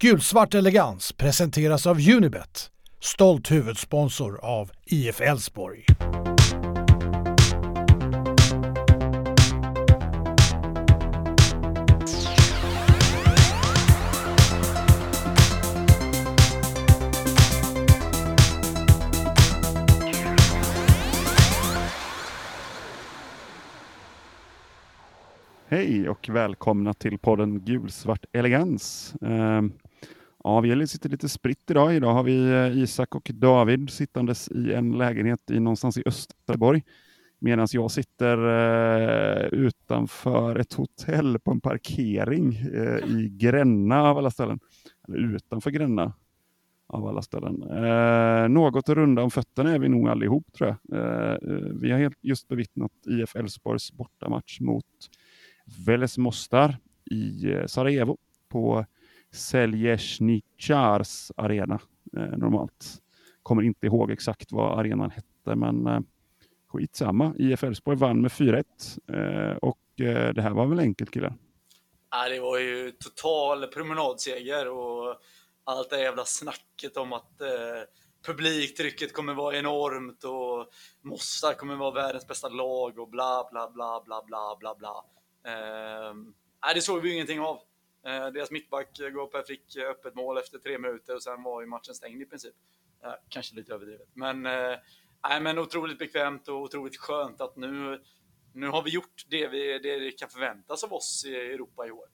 Gulsvart elegans presenteras av Unibet, stolt huvudsponsor av IF Elfsborg. Hej och välkomna till podden Gulsvart elegans. Ehm, Ehm, ja, vi sitter lite spritt idag. Idag har vi eh, Isak och David sittandes i en lägenhet i någonstans i Österborg. Medan jag sitter eh, utanför ett hotell på en parkering eh, i Gränna av alla ställen. Eller utanför Gränna av alla ställen. Eh, något runda om fötterna är vi nog allihop tror jag. Eh, eh vi har helt just bevittnat IF Elfsborgs bortamatch mot Veles Mostar i eh, Sarajevo på Seljesnicars arena eh, normalt. Kommer inte ihåg exakt vad arenan hette, men eh, skitsamma. IF Elfsborg vann med 4-1 eh, och eh, det här var väl enkelt killar? Ja, det var ju total promenadseger och allt det jävla snacket om att eh, publiktrycket kommer vara enormt och Mossar kommer vara världens bästa lag och bla bla bla bla bla bla bla. Eh, det såg vi ju ingenting av. Eh, deras mittback Goper fick eh, öppet mål efter tre minuter och sen var ju matchen stängd i princip. Eh, kanske lite överdrivet, men, eh, nej, men otroligt bekvämt och otroligt skönt att nu, nu har vi gjort det vi, det kan förväntas av oss i Europa i år.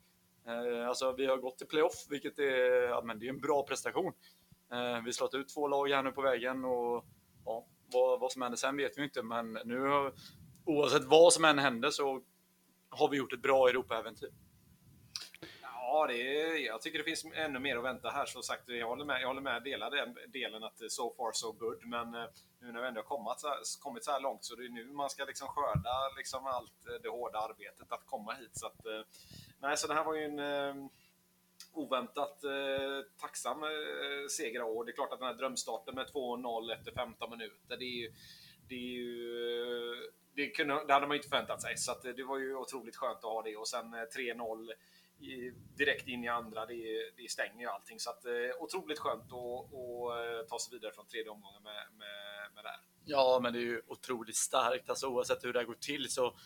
Eh, alltså, vi har gått till playoff, vilket är, ja, men det är en bra prestation. Eh, vi har slått ut två lag här nu på vägen och ja, vad, vad som händer sen vet vi inte, men nu oavsett vad som än händer så har vi gjort ett bra Europa-äventyr. Ja, det är, jag tycker det finns ännu mer att vänta här. Som sagt, jag håller med, jag håller med delar den delen att eh, so far so good. Men eh, nu när vi ändå har kommit så här, kommit så här långt så det är nu man ska liksom skörda liksom allt eh, det hårda arbetet att komma hit. Så att, nej, så det här var ju en oväntat eh, tacksam eh, seger och det är klart att den här drömstarten med 2-0 efter 15 minuter, det är ju, det är ju det, kunde, det hade man ju inte förväntat sig, så det var ju otroligt skönt att ha det. Och sen 3-0 direkt in i andra, det, det stänger ju allting. Så att, eh, otroligt skönt att, att eh, ta sig vidare från tredje omgången med, med, med det här. Ja, men det är ju otroligt starkt. Alltså, oavsett hur det här går till så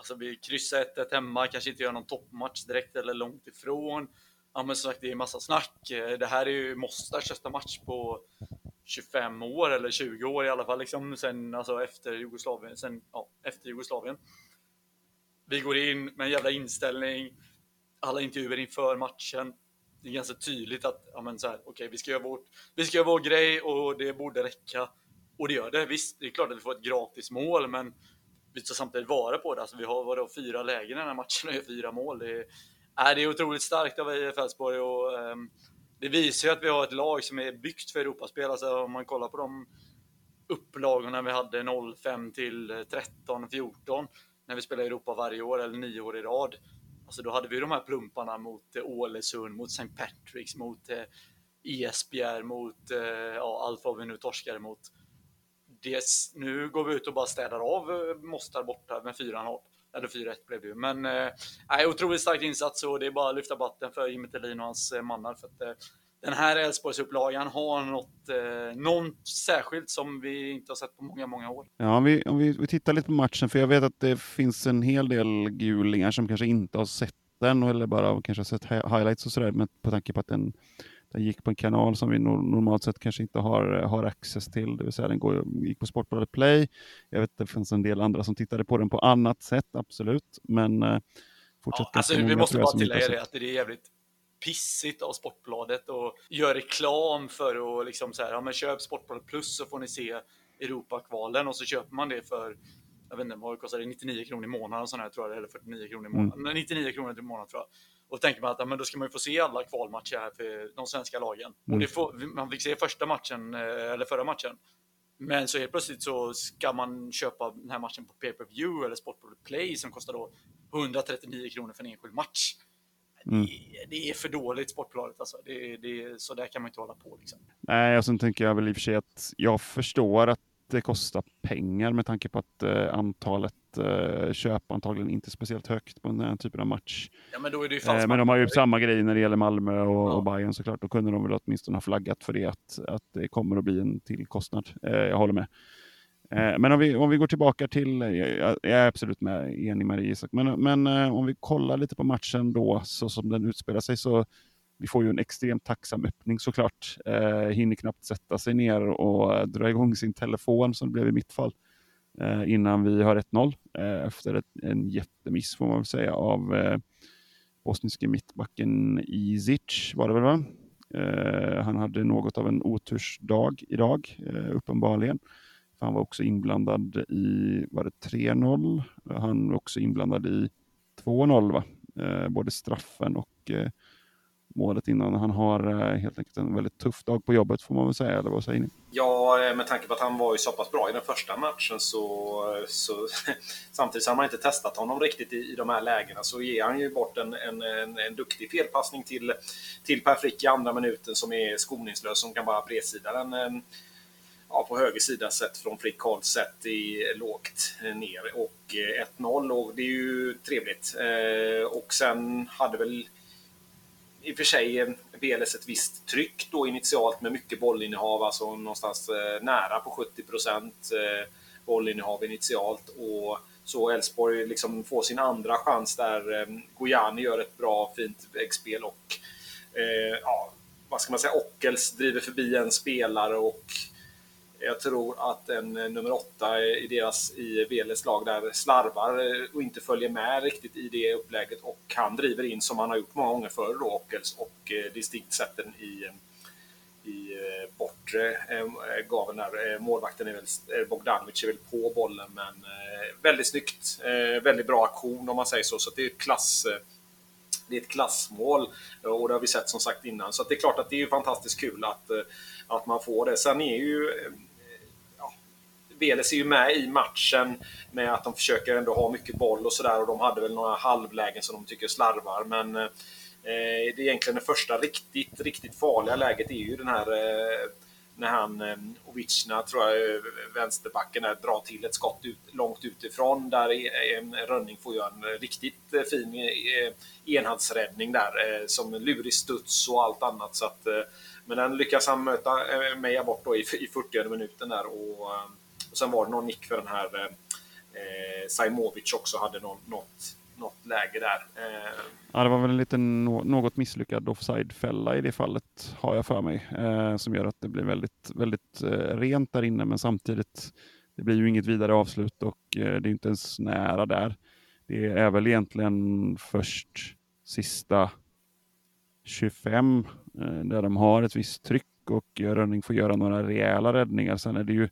Alltså vi kryssar 1 hemma, kanske inte gör någon toppmatch direkt eller långt ifrån. Ja men som sagt, det är massa snack. Eh, det här är ju Mostars första match på 25 år eller 20 år i alla fall, liksom sen alltså efter Jugoslavien. Sen, ja, efter Jugoslavien. Vi går in med en jävla inställning. Alla intervjuer inför matchen. Det är ganska tydligt att ja, men så här, okay, vi, ska göra vårt, vi ska göra vår grej och det borde räcka. Och det gör det. Visst, det är klart att vi får ett gratis mål, men vi tar samtidigt vara på det. Alltså, vi har vadå, fyra lägen i den här matchen och gör fyra mål. Det är, äh, det är otroligt starkt av IF Elfsborg och ähm, det visar ju att vi har ett lag som är byggt för Europaspel. Alltså om man kollar på de upplagorna vi hade 05 till 13, 14 när vi spelade Europa varje år eller nio år i rad. Alltså då hade vi de här plumparna mot eh, Ålesund, mot St. Patricks, mot eh, Esbjerg, mot eh, ja, allt vad vi nu torskade mot. Det, nu går vi ut och bara städar av eh, Mostar borta med 4-0. Eller 4-1 blev det ju. Men eh, otroligt stark insats och det är bara att lyfta batten för Jimmy Thelin och hans eh, mannar. För att, eh, den här Elfsborgsupplagan har något, eh, något särskilt som vi inte har sett på många, många år. Ja, om vi, om vi, vi tittar lite på matchen, för jag vet att det finns en hel del gulingar som kanske inte har sett den eller bara kanske har sett highlights och sådär, men på tanke på att den den gick på en kanal som vi normalt sett kanske inte har, har access till, det vill säga den går, gick på Sportbladet Play. Jag vet att det finns en del andra som tittade på den på annat sätt, absolut. Men eh. Ja, alltså, vi måste bara tillägga det, att det är jävligt pissigt av Sportbladet och gör reklam för att liksom så här, ja men köp Sportbladet plus så får ni se Europakvalen och så köper man det för jag vet inte vad det kostar, 99 kronor i månaden sånt här, tror jag, eller 49 kronor i månaden. Mm. 99 kronor i månaden tror jag. Och tänker man att ja, men då ska man ju få se alla kvalmatcher här för de svenska lagen. Mm. Och det får, man fick se första matchen, eh, eller förra matchen. Men så helt plötsligt så ska man köpa den här matchen på pay per view eller Sportbladet Play som kostar då 139 kronor för en enskild match. Mm. Det, det, är för dåligt Sportbladet alltså. Det, det, så där kan man inte hålla på liksom. Nej, och sen tänker jag väl i och för sig att jag förstår att inte kosta pengar med tanke på att eh, antalet eh, köp antagligen inte är speciellt högt på den här typen av match. Ja, men, det eh, men de har ju samma grej när det gäller Malmö och, Ja. och Bayern såklart. Då kunde de väl åtminstone ha flaggat för det, att, att det kommer att bli en till kostnad. Eh, jag håller med. Eh, men om vi, om vi går tillbaka till, eh, jag, jag är absolut med, enig med dig Isak, men, men eh, om vi kollar lite på matchen då, så som den utspelar sig, så vi får ju en extremt tacksam öppning såklart. Eh, hinner knappt sätta sig ner och dra igång sin telefon som det blev i mitt fall. Eh, innan vi har 1-0 eh, efter ett, en jättemiss får man väl säga av eh, bosniske mittbacken Izic var det väl va? Eh, han hade något av en otursdag idag eh, uppenbarligen. För han var också inblandad i, var det 3-0? Han var också inblandad i 2-0 va? Eh, både straffen och eh, målet innan. Han har eh, helt enkelt en väldigt tuff dag på jobbet får man väl säga, eller vad säger ni? Ja, eh, med tanke på att han var ju så pass bra i den första matchen så... så samtidigt som har man inte testat honom riktigt i, i de här lägena så ger han ju bort en, en, en, en duktig felpassning till, till Per Frick i andra minuten som är skoningslös, som kan bara bredsida den eh, ja, på höger sida sett från Frick Karls sett i eh, lågt eh, ner och eh, 1-0 och det är ju trevligt. Eh, och sen hade väl i och för sig VLS ett visst tryck då initialt med mycket bollinnehav, alltså någonstans nära på 70 procent bollinnehav initialt. Och så Elfsborg liksom får sin andra chans där Gojani gör ett bra, fint väggspel och eh, ja, vad ska man säga, Ockels driver förbi en spelare och jag tror att en eh, nummer åtta i deras i Veles lag där slarvar eh, och inte följer med riktigt i det upplägget och han driver in som han har gjort många gånger förr då, Ockels och eh, distinkt sätter den i, i bortre gaveln där. Målvakten är väl, Bogdanovic är väl på bollen men väldigt snyggt. Väldigt bra aktion om man säger så. Så det är ett klass det är ett klassmål och det har vi sett som sagt innan. Så att det är klart att det är ju fantastiskt kul att, att man får det. Sen är ju Veles är ju med i matchen med att de försöker ändå ha mycket boll och sådär och de hade väl några halvlägen som de tycker slarvar. Men eh, det är egentligen det första riktigt, riktigt farliga läget är ju den här eh, när han, eh, Ovicna, tror jag, eh, vänsterbacken där, drar till ett skott ut, långt utifrån där eh, Rönning får göra en riktigt eh, fin eh, enhandsräddning där eh, som lurig studs och allt annat. Så att, eh, men den lyckas han möta eh, Meja bort då i, i 40 minuten där och, eh, och sen var det någon nick för den här eh, eh Saimovic Sajmovic också hade någon, något, något läge där. Eh, Ja, det var väl en liten något misslyckad offside-fälla i det fallet, har jag för mig, eh, som gör att det blir väldigt, väldigt eh, rent där inne, men samtidigt, det blir ju inget vidare avslut och eh, det är inte ens nära där. Det är väl egentligen först sista 25 eh, där de har ett visst tryck och Rönning får göra några rejäla räddningar. Sen är det ju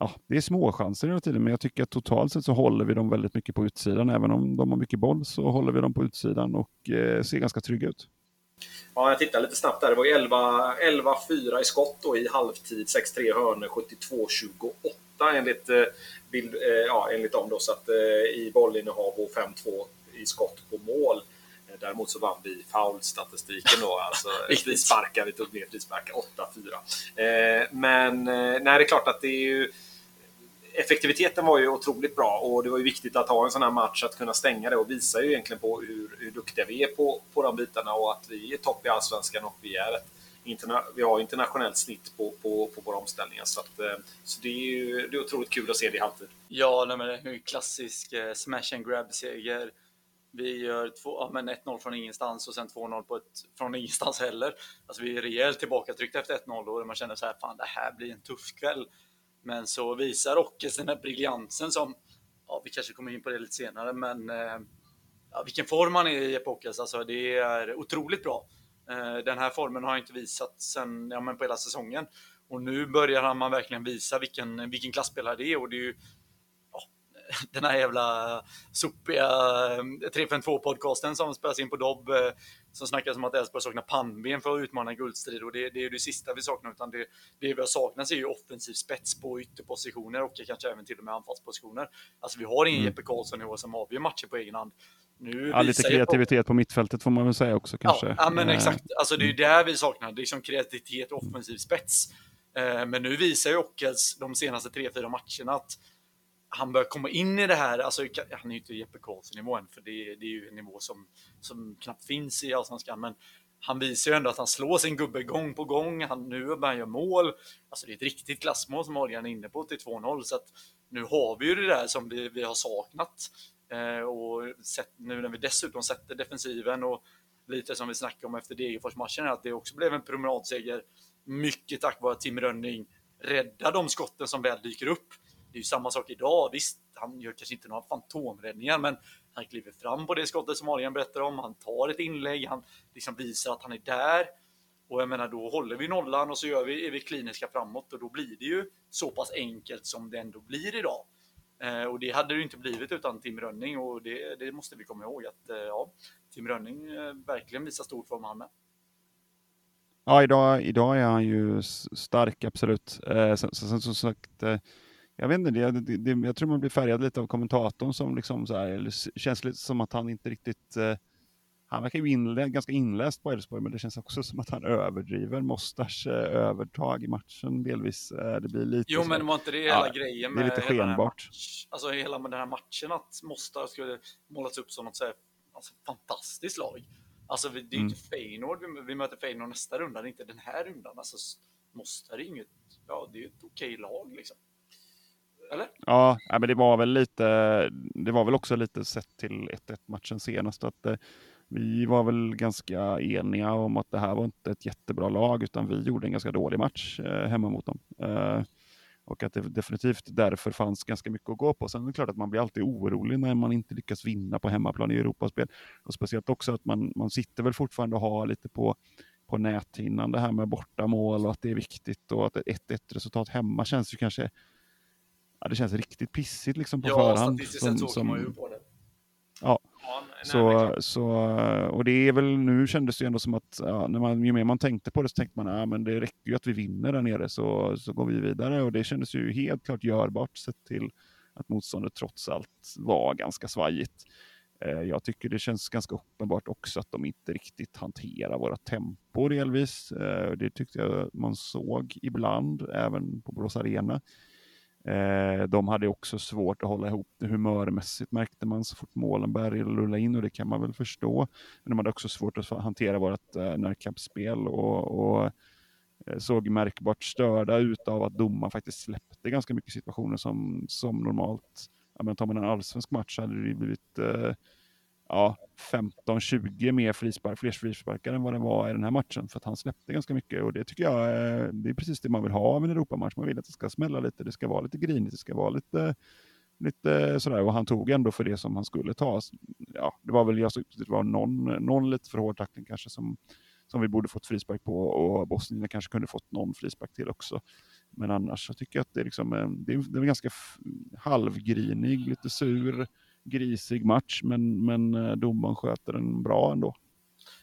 ja, det är små chanser hela tiden, men jag tycker att totalt sett så håller vi dem väldigt mycket på utsidan. Även om de har mycket boll så håller vi dem på utsidan och eh, ser ganska trygga ut. Ja, jag tittar lite snabbt där. Det var ju 11 11-4 i skott då i halvtid. 6-3 hörnor, 72-28 enligt, eh, bild, eh, ja, enligt dem. Då, så att, eh, I bollinnehav och 5-2 i skott på mål. Eh, Däremot så vann vi foul-statistiken då. Alltså Riktigt. frisparkar. Vi tog ner frisparkar 8-4. Eh, men eh, nej, det är klart att det är ju effektiviteten var ju otroligt bra och det var ju viktigt att ha en sån här match att kunna stänga det och visar ju egentligen på hur, hur duktiga vi är på, på de bitarna och att vi är topp i Allsvenskan och vi är ett interna vi har internationellt snitt på, på, på våra omställningar. Så, att, eh, så det är ju det är otroligt kul att se det i halvtid. Ja, nej, men det är ju en klassisk eh, smash and grab-seger. Vi gör två, ja, men 1-0 från ingenstans och sen 2-0 på ett, från ingenstans heller. Alltså vi är rejält tillbakatryckta efter 1-0 och man känner så här, fan det här blir en tuff kväll. Men så visar Ockes den här briljansen som, ja vi kanske kommer in på det lite senare, men eh, ja, vilken form han är i Jeppe Ockes, alltså det är otroligt bra. Eh, den här formen har han inte visat sen, ja men på hela säsongen. Och nu börjar han man verkligen visa vilken, vilken klasspelare det är och det är ju den här jävla sopiga 352-podcasten som spelas in på Dobb eh, som snackas om att Elfsborg saknar pannben för att utmana guldstrid och det, det är det sista vi saknar utan det, det vi har saknat är ju offensiv spets på ytterpositioner och kanske även till och med anfallspositioner. Alltså vi har ingen Mm. Jeppe Karlsson i år som avgör matcher på egen hand. Nu Ja, lite kreativitet på mittfältet får man väl säga också kanske. Ja, ja men Eh, exakt. Alltså det är ju där vi saknar. Det är som kreativitet och offensiv spets. Eh, men nu visar ju Ockels de senaste tre, fyra matcherna att han börjar komma in i det här, alltså han är ju inte Jeppe Karlsson-nivå än, för det, det, är ju en nivå som, som knappt finns i Allsvenskan, men han visar ju ändå att han slår sin gubbe gång på gång. Han, nu börjar han göra mål. Alltså det är ett riktigt klassmål som Adrian är inne på till 2-0, så att nu har vi ju det där som vi, vi har saknat. Eh, och sett, nu när vi dessutom sätter defensiven och lite som vi snackade om efter Degerfors-matchen, att det också blev en promenadseger. Mycket tack vare att Tim Rönning räddar de skotten som väl dyker upp. Det är ju samma sak idag. Visst, han gör kanske inte några fantomräddningar, men han kliver fram på det skottet som Adrian berättar om. Han tar ett inlägg, han liksom visar att han är där. Och jag menar, då håller vi nollan och så gör vi, är vi kliniska framåt och då blir det ju så pass enkelt som det ändå blir idag. Eh, och det hade det inte blivit utan Tim Rönning och det, det måste vi komma ihåg att eh, ja, Tim Rönning eh, verkligen visar stor form han med. Ja, idag, idag är han ju stark, absolut. Eh, sen, sen som sagt, eh, jag vet inte, det, det, det, jag tror man blir färgad lite av kommentatorn som liksom så här, känns lite som att han inte riktigt eh, han verkar ju inlä ganska inläst på Elfsborg, men det känns också som att han överdriver Mostars eh, övertag i matchen delvis. Eh, det blir lite jo, men var inte det hela ja, grejen med det är lite skenbart. alltså hela med den här matchen, att Mostar skulle målas upp som något så här, alltså, fantastiskt lag. Alltså det är ju mm. inte Feyenoord, vi, vi möter Feyenoord nästa runda, det är inte den här rundan. Alltså Mostar är inget, ja det är ett okej lag liksom. Eller? Ja, men det var väl lite, det var väl också lite sett till 1-1 matchen senast att eh, vi var väl ganska eniga om att det här var inte ett jättebra lag, utan vi gjorde en ganska dålig match eh, hemma mot dem. Eh, och att det definitivt därför fanns ganska mycket att gå på. Sen är det klart att man blir alltid orolig när man inte lyckas vinna på hemmaplan i Europaspel. Och speciellt också att man, man sitter väl fortfarande och har lite på, på näthinnan det här med bortamål och att det är viktigt och att ett 1-1 resultat hemma känns ju kanske ja, det känns riktigt pissigt liksom på ja, förhand. Ja, statistiskt sett så åker man ju på det. Ja, så, så, och det är väl, nu kändes det ändå som att ja, när man, ju mer man tänkte på det så tänkte man att ja, det räcker ju att vi vinner där nere så, så går vi vidare. Och det kändes ju helt klart görbart sett till att motståndet trots allt var ganska svajigt. Eh, jag tycker det känns ganska uppenbart också att de inte riktigt hanterar våra tempo delvis. Eh, det tyckte jag man såg ibland, även på Borås Arena. Eh, de hade också svårt att hålla ihop det humörmässigt märkte man så fort målen började rulla in och det kan man väl förstå. Men de hade också svårt att hantera vårt eh, närkampsspel och, och eh, såg märkbart störda ut av att domaren faktiskt släppte ganska mycket situationer som, som normalt. Ja, men tar man en allsvensk match hade det blivit eh, ja, 15-20 mer frispark, fler frisparkar än vad det var i den här matchen. För att han släppte ganska mycket och det tycker jag eh, det är precis det man vill ha av en Europamatch. Man vill att det ska smälla lite, det ska vara lite grinigt, det ska vara lite, lite sådär. Och han tog ändå för det som han skulle ta. Ja, det var väl jag det var någon, någon lite för hård tackling kanske som, som vi borde fått frispark på och Bosnien kanske kunde fått någon frispark till också. Men annars så tycker jag att det är, liksom, eh, det är, det är ganska halvgrinig, lite sur grisig match, men, men eh, domaren sköter den bra ändå.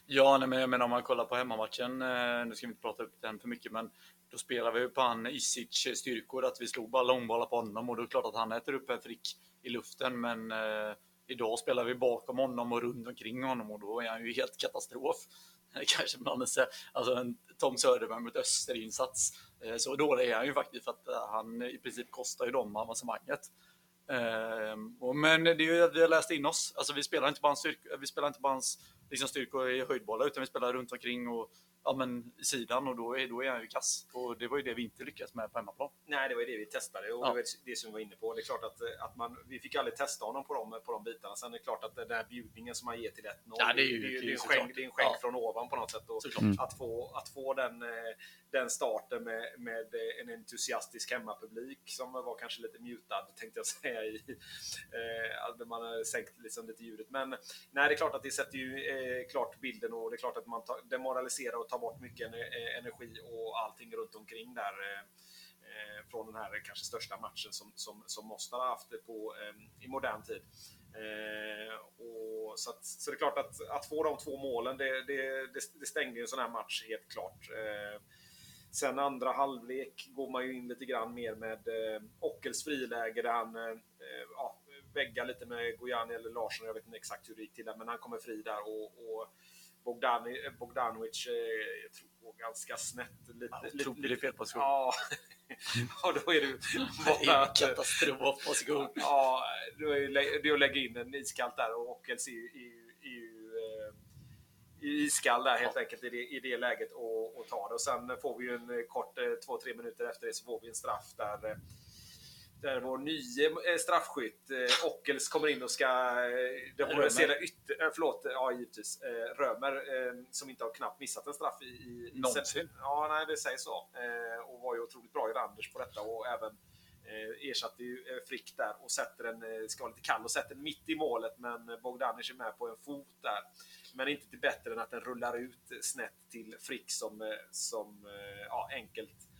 Ja, nej, men jag menar om man kollar på hemmamatchen, eh, nu ska vi inte prata upp den för mycket, men då spelar vi på han Isic styrkor, att vi slog bara långbollar på honom och då är det klart att han äter upp en frick i luften, men eh, idag spelar vi bakom honom och runt omkring honom och då är han ju helt katastrof. Kanske bland alltså en Tom Söderberg mot Österinsats. Eh, så dålig är han ju faktiskt för att eh, han i princip kostar ju dem avancemanget. Ehm, men det är ju att vi har läst in oss. Alltså vi spelar inte bara hans, styrk, vi spelar inte bara hans liksom, styrkor i höjdbollar utan vi spelar runt omkring och ja, men, i sidan och då är, då är han ju kass. Och det var ju det vi inte lyckades med på hemmaplan. Nej, det var ju det vi testade och ja. det var det som vi var inne på. Det är klart att, att man, vi fick aldrig testa honom på de, på de bitarna. Sen är det klart att den där bjudningen som man ger till 1-0, ja, det, är ju, det, är en skänk, det är en skänk ja. från ovan på något sätt. Och mm. att, få, att få den, eh, den starten med, med en entusiastisk hemmapublik som var kanske lite mutad, tänkte jag säga, i, eh, man har sänkt liksom lite ljudet. Men nej, det är klart att det sätter ju eh, klart bilden och det är klart att man tar, demoraliserar och tar bort mycket eh, energi och allting runt omkring där eh, eh, från den här kanske största matchen som, som, som Mostar har haft på, eh, i modern tid. och så, att, så det är klart att, att få de två målen, det, det, det, det ju en sån här match helt klart. Sen andra halvlek går man ju in lite grann mer med eh, Ockels friläge där han eh, ja, väggar lite med Gojani eller Larsson. Jag vet inte exakt hur det gick till där, men han kommer fri där och, och Bogdan, Bogdanovic eh, tror, ganska snett. Lite, Ja, lite, otroligt fel position. Ja, ja då är det en katastrofposition. Ja, då är det att lägga in en iskallt där och Ockels är ju eh, i iskall där helt enkelt i det, i det läget och, och ta det. Och sen får vi ju en kort, eh, två, tre minuter efter det så får vi en straff där eh, där vår nye eh, straffskytt eh, Ockels kommer in och ska... eh, det ytter, förlåt, ja givetvis. Römer som inte har knappt missat en straff i... i Någonsin. Ja, nej det sägs så. Och var ju otroligt bra i Randers på detta och även ersatte ju Frick där och sätter eh, ska vara lite kall och sätter den mitt i målet men Bogdanic är med på en fot där. Men inte till bättre än att den rullar ut snett till Frick som, som ja, enkelt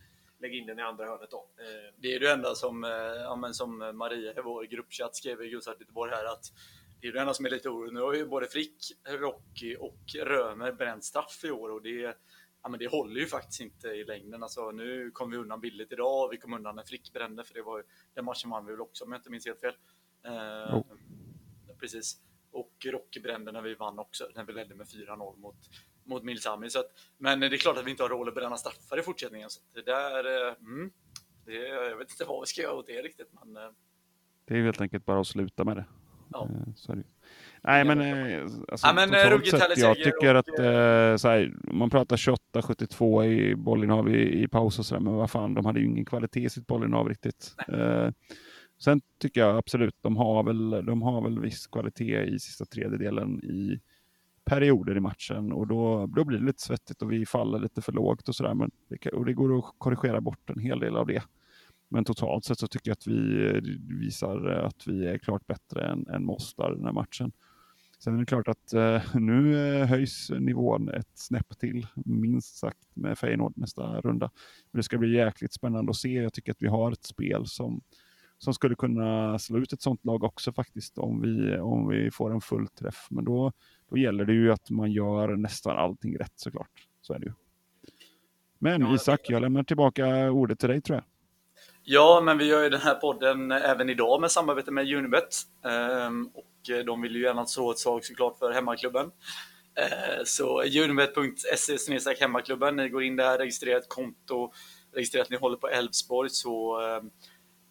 lägger in den i andra hörnet då. Eh, Det är det enda som, eh, ja, men som Maria i vår gruppchatt skrev i Gulsvart Göteborg här att det är det enda som är lite oroligt. Nu har ju både Frick, Rocky och Römer bränt straff i år och det, ja, men det håller ju faktiskt inte i längden. Alltså, nu kom vi undan billigt idag och vi kom undan när Frick brände för det var ju den matchen vann vi väl också om jag inte minns helt fel. Eh. Precis. Och Rocky brände när vi vann också, när vi ledde med 4-0 mot, mot Milsami. Så att, men det är klart att vi inte har råd att bränna straffar i fortsättningen. Så det där, eh, mm, det, jag vet inte vad vi ska göra åt det riktigt. Men, eh, Det är helt enkelt bara att sluta med det. ja. Eh, Så det. Nej, men, alltså, Ja, men, totalt sett, jag tycker och, att eh, så här, man pratar 28-72 i bollinnehav i, i paus och sådär, men vad fan, de hade ju ingen kvalitet i sitt bollinnehav riktigt. Eh, sen tycker jag absolut, de har väl, de har väl viss kvalitet i sista tredjedelen i perioder i matchen och då, då blir det lite svettigt och vi faller lite för lågt och sådär. Det, och det går att korrigera bort en hel del av det. Men totalt sett så tycker jag att vi visar att vi är klart bättre än, än Mostar den här matchen. Sen är det klart att eh, nu eh, höjs nivån ett snäpp till, minst sagt, med Feyenoord nästa runda. Men det ska bli jäkligt spännande att se. Jag tycker att vi har ett spel som, som skulle kunna slå ut ett sånt lag också faktiskt, om vi, om vi får en full träff. Men då, då gäller det ju att man gör nästan allting rätt såklart. Så är det ju. Men Ja, Isak, jag lämnar tillbaka ordet till dig tror jag. Ja, men vi gör ju den här podden även idag med samarbete med Unibet. Ehm, och eh, de vill ju gärna slå ett slag såklart för hemmaklubben. Ehm, så unibet.se hemmaklubben. Ni går in där, registrerar ett konto, registrerar att ni håller på Elfsborg så ehm,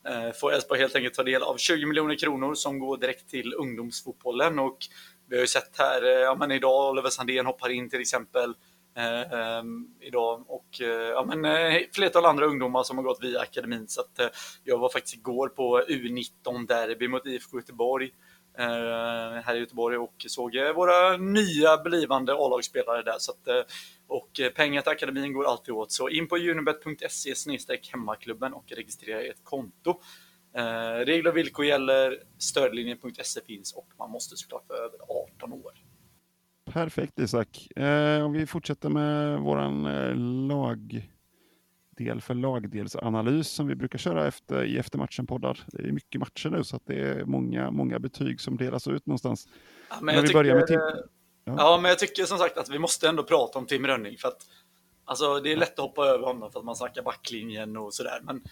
eh, får Elfsborg helt enkelt ta del av 20 miljoner kronor som går direkt till ungdomsfotbollen. Och vi har ju sett här, eh, ja men idag Oliver Sandén hoppar in till exempel. Eh, ehm, idag och eh, ja, men, eh, flertal andra ungdomar som har gått via akademin. Så att, eh, jag var faktiskt igår på U19 derby mot IFK Göteborg eh, här i Göteborg och såg eh, våra nya blivande A-lagsspelare där. Så att, eh, och eh, pengar till akademin går alltid åt. Så in på unibet.se hemmaklubben och registrera ert konto. Eh, regler och villkor gäller, stödlinjen.se finns och man måste såklart vara över 18 år. Perfekt Isak. Eh, om vi fortsätter med våran eh, lagdel för lagdelsanalys som vi brukar köra efter, i eftermatchen-poddar. Det är mycket matcher nu så att det är många, många betyg som delas ut någonstans. Ja, Men jag vi tycker, börjar med Tim. eh, Ja. Ja. men jag tycker som sagt att vi måste ändå prata om Tim Rönning för att alltså, det är lätt att hoppa över honom för att man snackar backlinjen och sådär. Men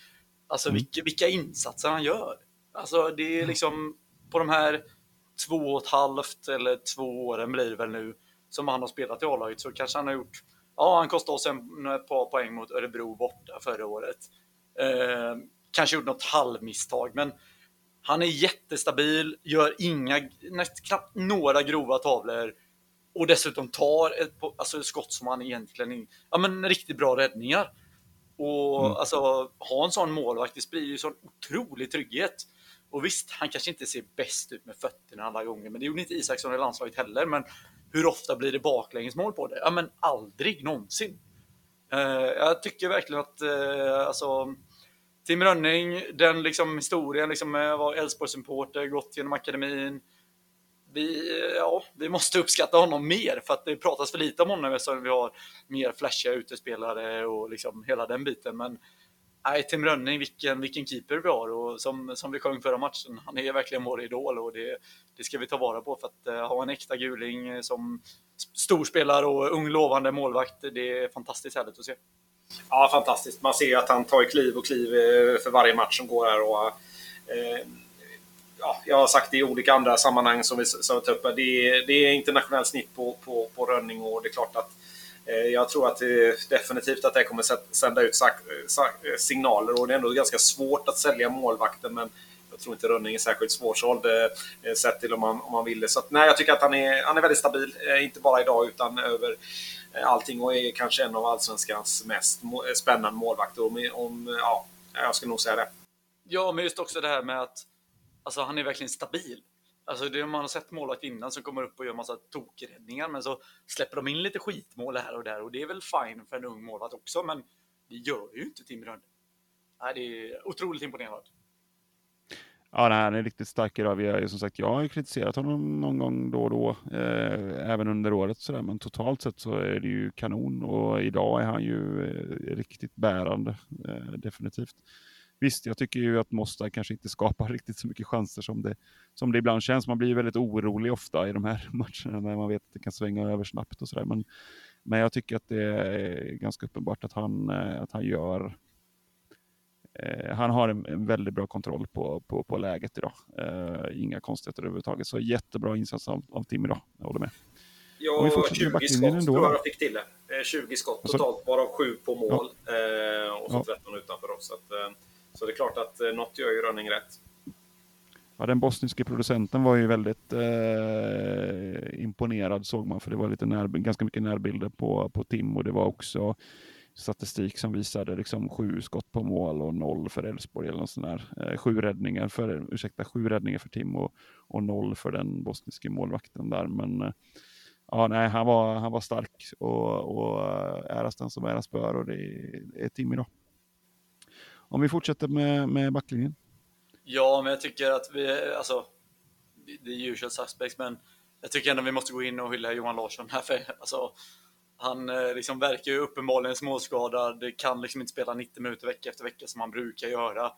alltså Mm. vilka, vilka insatser han gör. Alltså det är liksom på de här två och ett halvt eller två åren blir det väl nu som han har spelat i A-laget så kanske han har gjort, ja han kostade oss en, ett par poäng mot Örebro borta förra året. Eh, kanske gjort något halvmisstag men han är jättestabil, gör inga, näst, knappt några grova tavlor och dessutom tar ett alltså, skott som han egentligen in, ja, men riktigt bra räddningar. Och Mm. alltså ha en sån målvakt, det sprider ju sån otrolig trygghet. Och visst, han kanske inte ser bäst ut med fötterna alla gånger, men det gjorde inte Isaksson i landslaget heller. Men hur ofta blir det baklängesmål på det? Ja, men aldrig någonsin. Eh, jag tycker verkligen att eh, alltså, Tim Rönning, den liksom historien liksom med att vara Elfsborg-supporter, gått genom akademin. Vi, ja, vi måste uppskatta honom mer för att det pratas för lite om honom eftersom vi har mer flashiga utespelare och liksom hela den biten. Men nej, Tim Rönning, vilken, vilken keeper vi har och som, som vi sjöng förra matchen, han är verkligen vår idol och det, det ska vi ta vara på för att eh, ha en äkta guling eh, som storspelare och ung lovande målvakt, det är fantastiskt härligt att se. Ja, fantastiskt. Man ser att han tar kliv och kliv eh, för varje match som går här. Och, eh, ja, jag har sagt det i olika andra sammanhang som vi, som vi tar upp. Det är, det är internationellt snitt på, på, på rönning och det är klart att eh, jag tror att det, definitivt att det kommer sända ut eh, eh, signaler och det är ändå ganska svårt att sälja målvakten men jag tror inte Rönning är särskilt svårsåld eh, sett till om man, om man vill det. Så att, nej, jag tycker att han är, han är väldigt stabil, eh, inte bara idag utan över eh, allting och är kanske en av allsvenskans mest spännande målvakter. Om, om, ja, jag skulle nog säga det. Ja, men just också det här med att alltså, han är verkligen stabil. Alltså det man har sett målvakt innan som kommer upp och gör massa tokräddningar men så släpper de in lite skitmål här och där och det är väl fine för en ung målvakt också men det gör ju inte Tim Rönn. Nej, det är otroligt imponerande. Ja, nej, han är riktigt stark idag. Vi har, som sagt, jag har kritiserat honom någon gång då och då, eh, även under året. Sådär. Men totalt sett så är det ju kanon och idag är han ju eh, riktigt bärande, eh, definitivt. Visst, jag tycker ju att Mostar kanske inte skapar riktigt så mycket chanser som det, som det ibland känns. Man blir väldigt orolig ofta i de här matcherna när man vet att det kan svänga över snabbt och sådär. Men, men jag tycker att det är ganska uppenbart att han, eh, att han gör Eh, han har en, en, väldigt bra kontroll på, på, på läget idag. Eh, inga konstigheter överhuvudtaget. Så jättebra insats av, av Tim idag. Jag håller med. Ja, 20 skott tror jag fick till det. 20 eh, skott totalt, varav 7 på mål ja. eh, och så 13 ja. utanför. Oss. Så, att, eh, så det är klart att eh, något gör ju Rönning rätt. Ja, den bosniske producenten var ju väldigt eh, imponerad såg man, för det var lite när, ganska mycket närbilder på, på Tim och det var också statistik som visade liksom sju skott på mål och noll för Elfsborg eller något sånt där. Eh, sju räddningar för, ursäkta, sju räddningar för Tim och, och noll för den bosniske målvakten där. Men eh, ja, nej, han var, han var stark och, och eh, äras den som äras bör och det är, är Tim idag. Om vi fortsätter med, med backlinjen. Ja, men jag tycker att vi, alltså, det är usual suspects, men jag tycker ändå vi måste gå in och hylla Johan Larsson här, för alltså, han eh, liksom verkar ju uppenbarligen småskadad, kan liksom inte spela 90 minuter vecka efter vecka som han brukar göra.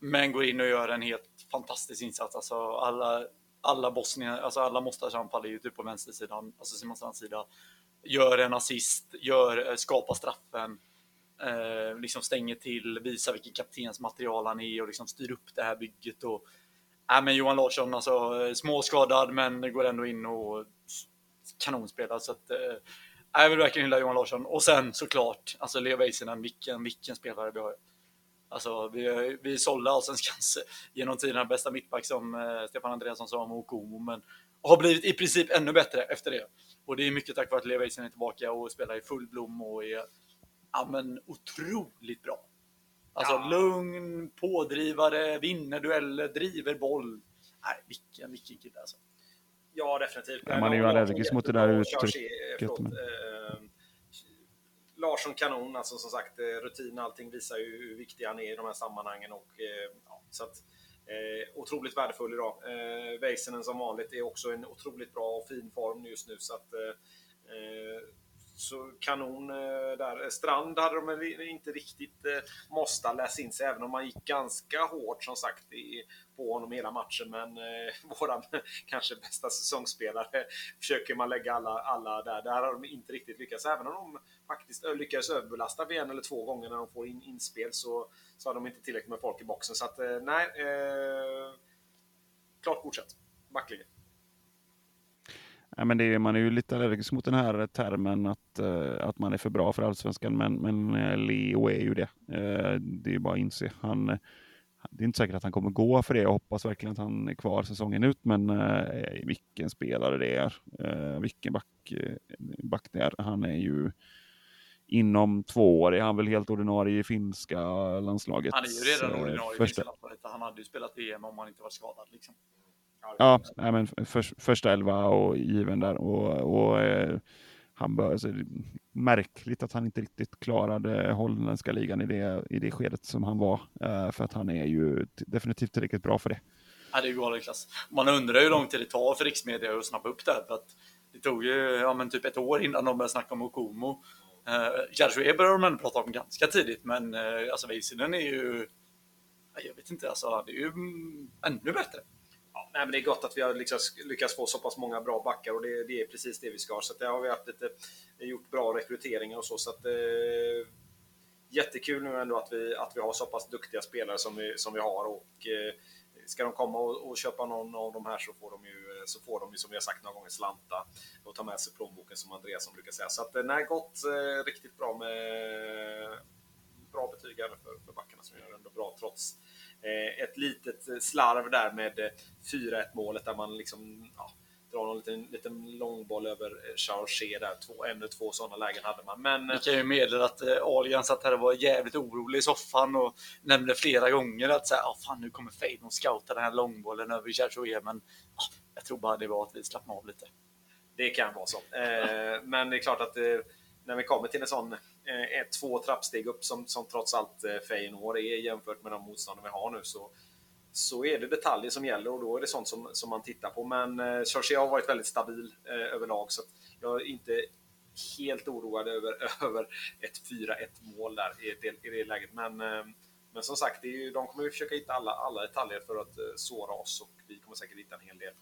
Men går in och gör en helt fantastisk insats. Alltså alla, alla bosnier, alltså alla Mostars anfall är ju typ på vänstersidan, alltså Simon Strands sida. Gör en assist, gör, eh, skapar straffen, eh, liksom stänger till, visar vilken kaptensmaterial han är och liksom styr upp det här bygget. Och, äh, men Johan Larsson, alltså småskadad men går ändå in och kanonspelar. Så att, eh, jag vill verkligen hylla Johan Larsson. Och sen såklart, alltså Leo Väisänen, vilken, vilken spelare vi har. Alltså, vi, vi sålde allsvenskans eh, genom tiderna bästa mittback som eh, Stefan Andreasson sa om Okomo, men har blivit i princip ännu bättre efter det. Och det är mycket tack vare att Leo Väisänen är tillbaka och spelar i full blom och är ja, men, otroligt bra. Alltså ja. lugn, pådrivare, vinner dueller, driver boll. Nej, vilken, vilken kille alltså. Ja, definitivt. Ja, man är ju allergisk mot det där uttrycket. Eh, Larsson kanon, alltså som sagt eh, rutin allting visar ju hur viktig han är i de här sammanhangen och eh, ja, så att eh, otroligt värdefull idag. Eh, Väisänen som vanligt är också en otroligt bra och fin form just nu så att eh, så kanon eh, där. Strand hade de inte riktigt eh, måste läsa in sig, även om man gick ganska hårt som sagt på honom hela matchen. Men eh, våran eh, kanske bästa säsongsspelare försöker man lägga alla, alla där. Där har de inte riktigt lyckats. Även om de faktiskt lyckades överbelasta vid en eller två gånger när de får in inspel så, så har de inte tillräckligt med folk i boxen. Så att nej, eh, klart godkänt. Backlinjen. Ja, men är, man är ju lite allergisk mot den här termen att, uh, att man är för bra för allsvenskan, men, men uh, Leo är ju det. Uh, det är bara att inse. Han, det är inte säkert att han kommer gå för det. Jag hoppas verkligen att han är kvar säsongen ut, men vilken spelare det är. vilken back, back det är. Han är ju inom två år är han väl helt ordinarie i finska landslaget. Han är ju redan ordinarie i finska Han hade ju spelat VM om han inte var skadad. Liksom. Ja, nej, men för, första elva och given där. Och, och eh, han bör, alltså, märkligt att han inte riktigt klarade holländska ligan i det, i det skedet som han var. Eh, för att han är ju definitivt tillräckligt bra för det. Ja, det är galen klass. Man undrar hur lång tid det tar för riksmedia att snappa upp det här. För att det tog ju ja, men typ ett år innan de började snacka om Okomo. Eh, Jarsué började de prata om ganska tidigt, men eh, alltså Väisänen är ju... Jag vet inte, alltså han är ju ännu bättre nej, men det är gott att vi har lyckats, lyckats få så pass många bra backar och det, det är precis det vi ska. ha. Så det har vi haft lite, gjort bra rekryteringar och så. så att, eh, jättekul nu ändå att vi, att vi har så pass duktiga spelare som vi, som vi har och eh, ska de komma och, och, köpa någon av de här så får de ju, så får de ju som vi har sagt några gånger slanta och ta med sig plånboken som Andreas som brukar säga. Så att eh, nej, gott, eh, riktigt bra med bra betyg för, för backarna som gör det ändå bra trots ett litet slarv där med 4-1 eh, målet där man liksom ja, drar någon liten, liten långboll över eh, Chargé där. Två, en eller två sådana lägen hade man. Men... Vi kan ju meddela att eh, Alian satt här och var jävligt orolig i soffan och nämnde flera gånger att så här, ah, fan, nu kommer Feynord scouta den här långbollen över Chargé. Men ah, jag tror bara det var att vi slappnade av lite. Det kan vara så. Eh, men det är klart att eh, när vi kommer till en sån eh, två trappsteg upp som, som trots allt eh, Feyenoord är jämfört med de motståndare vi har nu så så är det detaljer som gäller och då är det sånt som, som man tittar på. Men eh, Chorsia har varit väldigt stabil eh, överlag så jag är inte helt oroad över, över ett 4-1 mål där i det, i det läget. Men, eh, men som sagt, det är ju, de kommer ju försöka hitta alla, alla detaljer för att eh, såra oss och vi kommer säkert hitta en hel del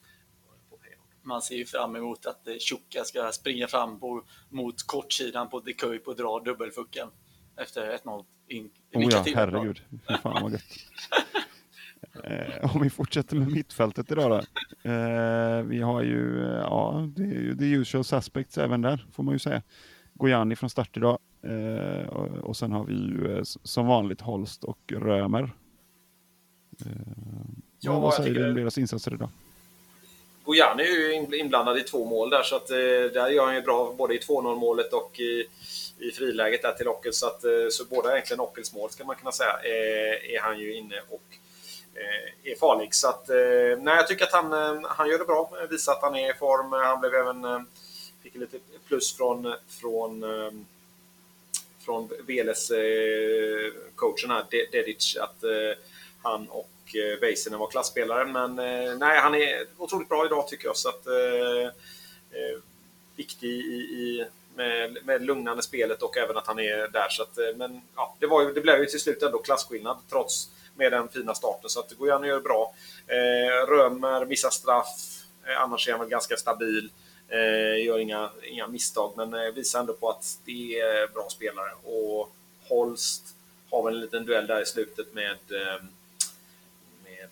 man ser ju fram emot att Tjocka ska springa fram på, mot kortsidan på De Kuip och dra dubbelfucken efter 1-0. In, oh ja, herregud. Fan vad gött. Eh, om vi fortsätter med mittfältet idag då. Eh, vi har ju, ja, det är ju the usual suspects även där, får man ju säga. Gojani från start idag. Eh, och, och sen har vi ju eh, som vanligt Holst och Römer. Eh, ja, vad säger du om deras insatser idag? Gojani är ju inblandad i två mål där, så att, eh, där gör han ju bra både i 2-0 målet och i, i friläget där till Ockel. Så, att, eh, så båda egentligen Ockels mål ska man kunna säga är, är han ju inne och Eh, är farlig. Så att, eh, nej, jag tycker att han, eh, han gör det bra. Visar att han är i form. Han blev även, fick lite plus från, från, från Veles coachen här, Dedic, att han och Eh, Väisänen var klassspelare. Men eh, nej, han är otroligt bra idag tycker jag. Så att, eh, viktig i, i med, med lugnande spelet och även att han är där. Så att, men ja, det, var ju, det blev ju till slut ändå klasskillnad trots med den fina starten. Så att det går gärna att göra bra. Eh, Römer missar straff. Eh, annars är han väl ganska stabil. Eh, gör inga, inga misstag, men eh, visar ändå på att det är bra spelare. Och Holst har väl en liten duell där i slutet med, eh, med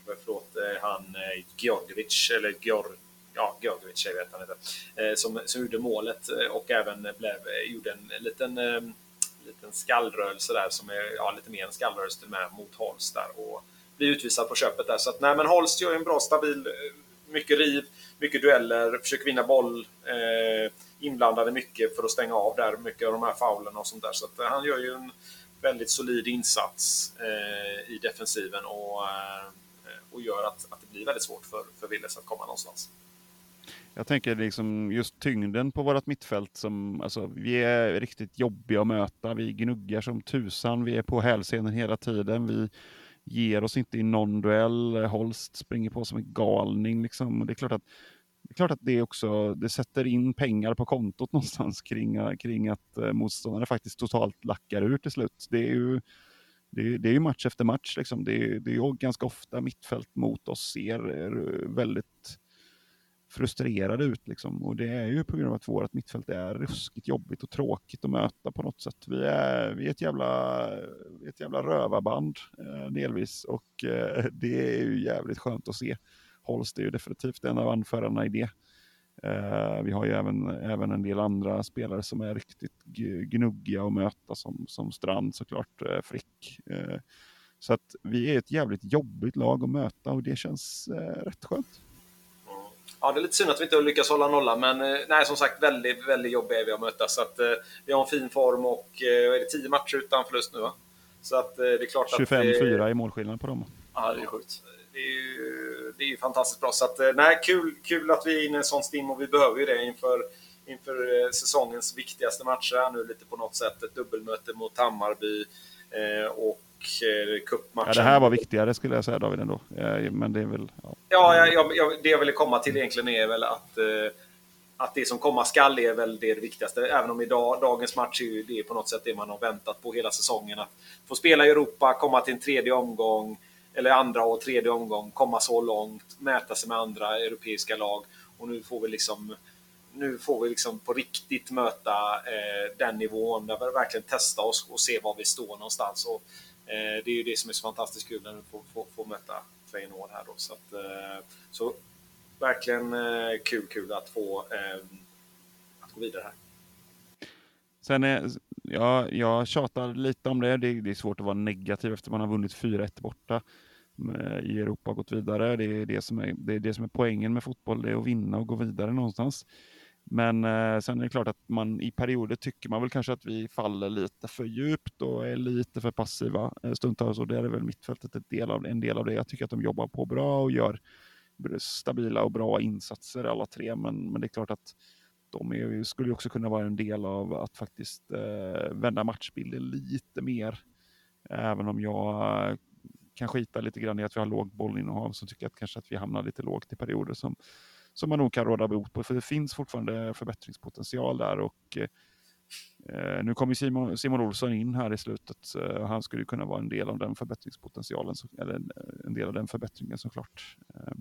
Eh, förlåt, eh, han eh, eller Georg, ja, Georgievich, jag vet han heter, eh, som, som gjorde målet och även blev, gjorde en liten liten skallrörelse där som är ja, lite mer en skallrörelse till med mot Holst där och blir utvisad på köpet där. Så att, nej, men Holst gör en bra stabil, mycket riv, mycket dueller, försöker vinna boll, eh, inblandade mycket för att stänga av där, mycket av de här faulerna och sånt där. Så att, han gör ju en väldigt solid insats eh, i defensiven och, eh, och gör att, att det blir väldigt svårt för, för Willes att komma någonstans. Jag tänker liksom just tyngden på vårt mittfält som, alltså vi är riktigt jobbiga att möta. Vi gnuggar som tusan, vi är på hälsenen hela tiden. Vi ger oss inte i någon duell. Holst springer på som en galning liksom. Och det är klart att det är klart att det också det sätter in pengar på kontot någonstans kring, kring att eh, motståndare faktiskt totalt lackar ur till slut. Det är ju, det är, det är ju match efter match. Liksom. Det, är, det är ganska ofta mittfält mot oss ser eh, väldigt frustrerade ut. Liksom. Och det är ju på grund av att vårt mittfält är ruskigt jobbigt och tråkigt att möta på något sätt. Vi är, vi är ett, jävla, ett jävla rövarband eh, delvis och eh, det är ju jävligt skönt att se. Holst är ju definitivt en av anförarna i det. Eh, vi har ju även, även en del andra spelare som är riktigt gnuggiga att möta som, som Strand såklart, eh, Frick. Eh, så att vi är ett jävligt jobbigt lag att möta och det känns eh, rätt skönt. Ja, det är lite synd att vi inte har lyckats hålla nolla, men eh, nej, som sagt, väldigt, väldigt jobbiga är vi att möta. Så att, eh, vi har en fin form och eh, är det 10 matcher utan förlust nu va? Så att det är klart 25-4 i målskillnad på dem. Ja, det är sjukt. Det är ju, det är ju fantastiskt bra. Så att, nej, kul, kul att vi är inne i en sån stim och vi behöver ju det inför, inför säsongens viktigaste matcher här nu lite på något sätt. Ett dubbelmöte mot Hammarby och cupmatchen. Ja, det här var viktigare skulle jag säga David ändå. Men det är väl... Ja, ja jag, jag, det jag ville komma till egentligen är väl att, eh, att det som komma skall är väl det viktigaste. Även om idag, dagens match är ju det på något sätt det man har väntat på hela säsongen. Att få spela i Europa, komma till en tredje omgång, eller andra och tredje omgång, komma så långt, mäta sig med andra europeiska lag. Och nu får vi liksom nu får vi liksom på riktigt möta eh, den nivån där vi verkligen testa oss och se var vi står någonstans. Och Eh, det är ju det som är så fantastiskt kul när vi får, får, får möta, Feyenoord här då. Så, att, eh, så verkligen eh, kul, kul att få eh, att gå vidare här. Sen är, ja, jag tjatar lite om det. det. det. är svårt att vara negativ efter man har vunnit 4-1 borta i Europa och gått vidare. Det är det, som är, det är det som är poängen med fotboll, det är att vinna och gå vidare någonstans. Men eh, sen är det klart att man i perioder tycker man väl kanske att vi faller lite för djupt och är lite för passiva eh, stundtals och det är väl mittfältet ett del av, en del av det. Jag tycker att de jobbar på bra och gör stabila och bra insatser alla tre, men, men det är klart att de är, skulle också kunna vara en del av att faktiskt eh, vända matchbilden lite mer. Även om jag eh, kan skita lite grann i att vi har låg bollinnehav så tycker jag att kanske att vi hamnar lite lågt i perioder som, som man nog kan råda bot på. För det finns fortfarande förbättringspotential där och eh, nu kommer Simon, Simon Olsson in här i slutet. Eh, han skulle kunna vara en del av den förbättringspotentialen, eller en, en del av den förbättringen såklart. Eh,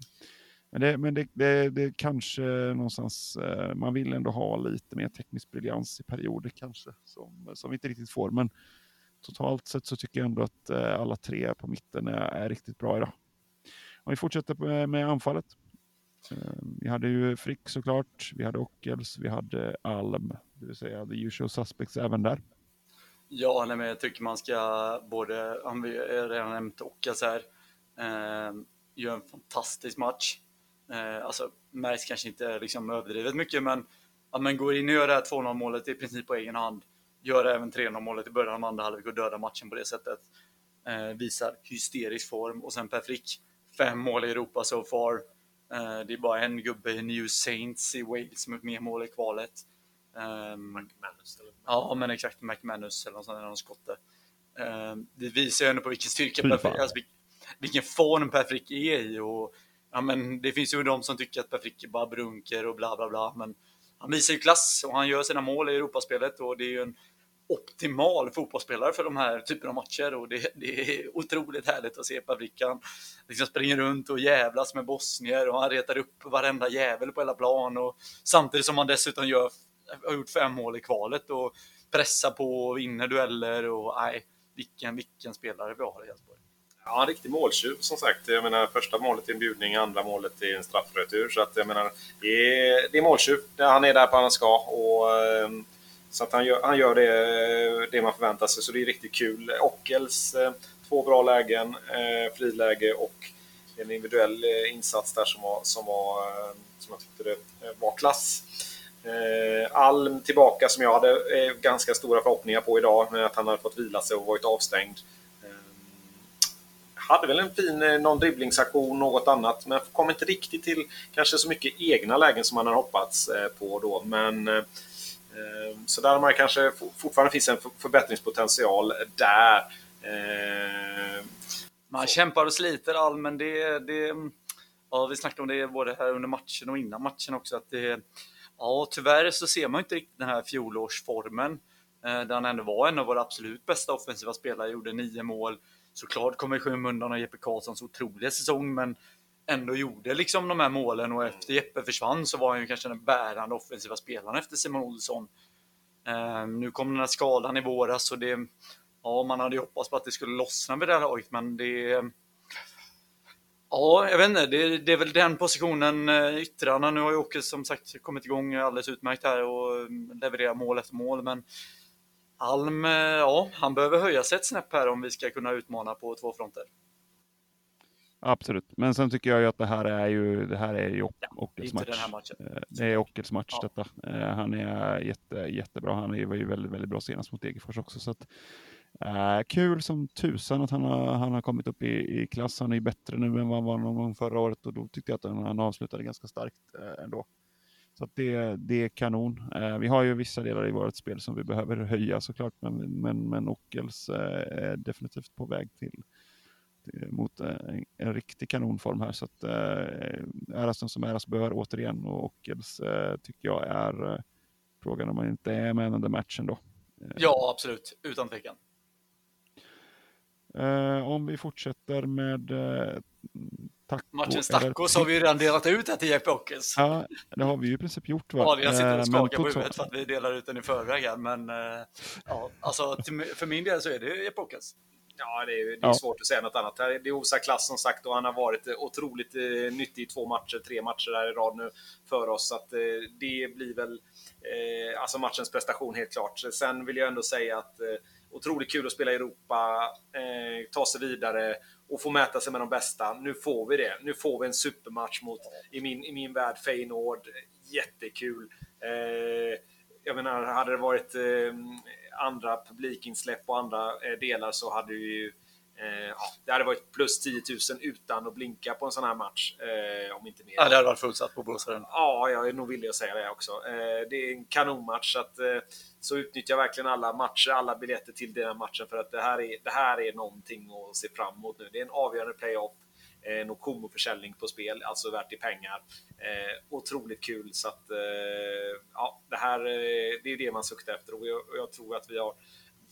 men, det, men det, det, det, kanske någonstans, eh, man vill ändå ha lite mer teknisk briljans i perioder kanske, som, som vi inte riktigt får. Men totalt sett så tycker jag ändå att eh, alla tre på mitten är, är riktigt bra idag. Om vi fortsätter med, eh, med anfallet. Vi hade ju Frick såklart, vi hade Ockels, vi hade Alm, det vill säga the usual suspects även där. Ja, nej, men jag tycker man ska både, han vi har redan nämnt Ockels här, eh, gör en fantastisk match. Eh, alltså märks kanske inte liksom överdrivet mycket, men, ja, men går in och gör det här 2-0 målet i princip på egen hand gör även 3-0 målet i början av andra halvlek och dödar matchen på det sättet. Eh, visar hysterisk form och sen Per Frick, fem mål i Europa so far. Eh, det är bara en gubbe i New Saints i Wales som är mer mål i kvalet. Um, McManus? Eller? Ja, men exakt. McManus eller något sånt, någon skotte. Um, det visar ju ändå på vilken styrka Per alltså, vilken form Per Frick är i. Och, ja, men det finns ju de som tycker att Per Frick är bara brunker och bla bla bla. Men han visar ju klass och han gör sina mål i Europaspelet och det är ju en optimal fotbollsspelare för de här typen av matcher och det, det är otroligt härligt att se Pabrikan liksom springer runt och jävlas med bosnier och han retar upp varenda jävel på hela plan och samtidigt som han dessutom gör, har gjort fem mål i kvalet och pressar på och vinner dueller och nej, vilken, vilken spelare vi har i Ja, en riktig måltjuv som sagt. Jag menar, första målet är en bjudning, andra målet är en straffretur. Så att jag menar, det är, det är måltjuv. Han är där på han ska. Och, ehm, så att han gör, han gör det, det man förväntar sig, så det är riktigt kul. Ockels, eh, två bra lägen, eh, friläge och en individuell eh, insats där som, var, som, var, som jag tyckte det var klass. Alm tillbaka som jag hade ganska stora förhoppningar på idag, med att han hade fått vila sig och varit avstängd. Hade väl en fin någon dribblingsaktion, något annat, men kom inte riktigt till kanske så mycket egna lägen som man hade hoppats på då. Men Ehm, så där man kanske fortfarande finns en förbättringspotential där. Man kämpar och sliter all, men det, det ja, vi snackade om det både här under matchen och innan matchen också. Att det, ja, tyvärr så ser man inte riktigt den här fjolårsformen. Eh, där han ändå var en av våra absolut bästa offensiva spelare, gjorde nio mål. Såklart kommer i skymundan av Jeppe Karlssons otroliga säsong, men ändå gjorde liksom de här målen och efter Jeppe försvann så var han ju kanske den bärande offensiva spelaren efter Simon Olsson. Uh, nu kom den här skadan i våras och det, ja, man hade ju hoppats på att det skulle lossna med det här laget, men det, Ja, jag vet inte. Det, det, är väl den positionen eh, yttrarna. Nu har ju Åke som sagt kommit igång alldeles utmärkt här och levererar mål efter mål. Men Alm, eh, ja, han behöver höja sig ett snäpp här om vi ska kunna utmana på två fronter. Absolut, men sen tycker jag ju att det här är ju, det här är ju Ockels match. Eh, det är Ockels match ja. detta. Eh, han är jätte, jättebra. Han var ju väldigt, väldigt bra senast mot Degerfors också. Så att, uh, kul som tusan att han har, han har kommit upp i, i klass. Han är ju bättre nu än vad han var någon gång förra året och då tyckte jag att han, han avslutade ganska starkt uh, ändå. Så det, det är kanon. Uh, vi har ju vissa delar i vårt spel som vi behöver höja såklart, men, men, men Ockels är definitivt på väg till mot eh, en, en riktig kanonform här. Så att eh, äras den som äras bör återigen och Ockels eh, tycker jag är eh, frågan om man inte är med under matchen då. Eh, ja, absolut, utan tvekan. Eh, om vi fortsätter med eh, taco. Matchens tacos har vi ju redan delat ut här till Jeppe Ockels. Ja, det har vi ju i princip gjort. Va? Ja, jag sitter och skakar på huvudet för att vi delar ut den i förväg här, men ja, alltså, för min del så är det Jeppe Ockels. Ja, det är, det är ja. svårt att säga något annat. Det är Osa klass som sagt och han har varit otroligt eh, nyttig i två matcher, tre matcher här i rad nu för oss. Så att, eh, det blir väl eh, alltså matchens prestation helt klart. Sen vill jag ändå säga att eh, otroligt kul att spela i Europa, eh, ta sig vidare och få mäta sig med de bästa. Nu får vi det. Nu får vi en supermatch mot, i min, i min värld, Feyenoord. Jättekul. Eh, jag menar, hade det varit eh, andra publikinsläpp och andra eh, delar så hade ju eh, ja, det hade varit plus 10 000 utan att blinka på en sån här match. Eh, om inte mer. Ja, det hade varit fullsatt på Boråsaren. Ja, jag är nog villig att säga det också. Eh, det är en kanonmatch. Så, att, eh, så utnyttja verkligen alla matcher, alla biljetter till den här matchen. För att det här är, det här är någonting att se fram emot nu. Det är en avgörande playoff. Eh, Nokomo-försäljning på spel, alltså värt i pengar. Eh, otroligt kul, så att ja, det här det är det man suktar efter och jag, och jag tror att vi har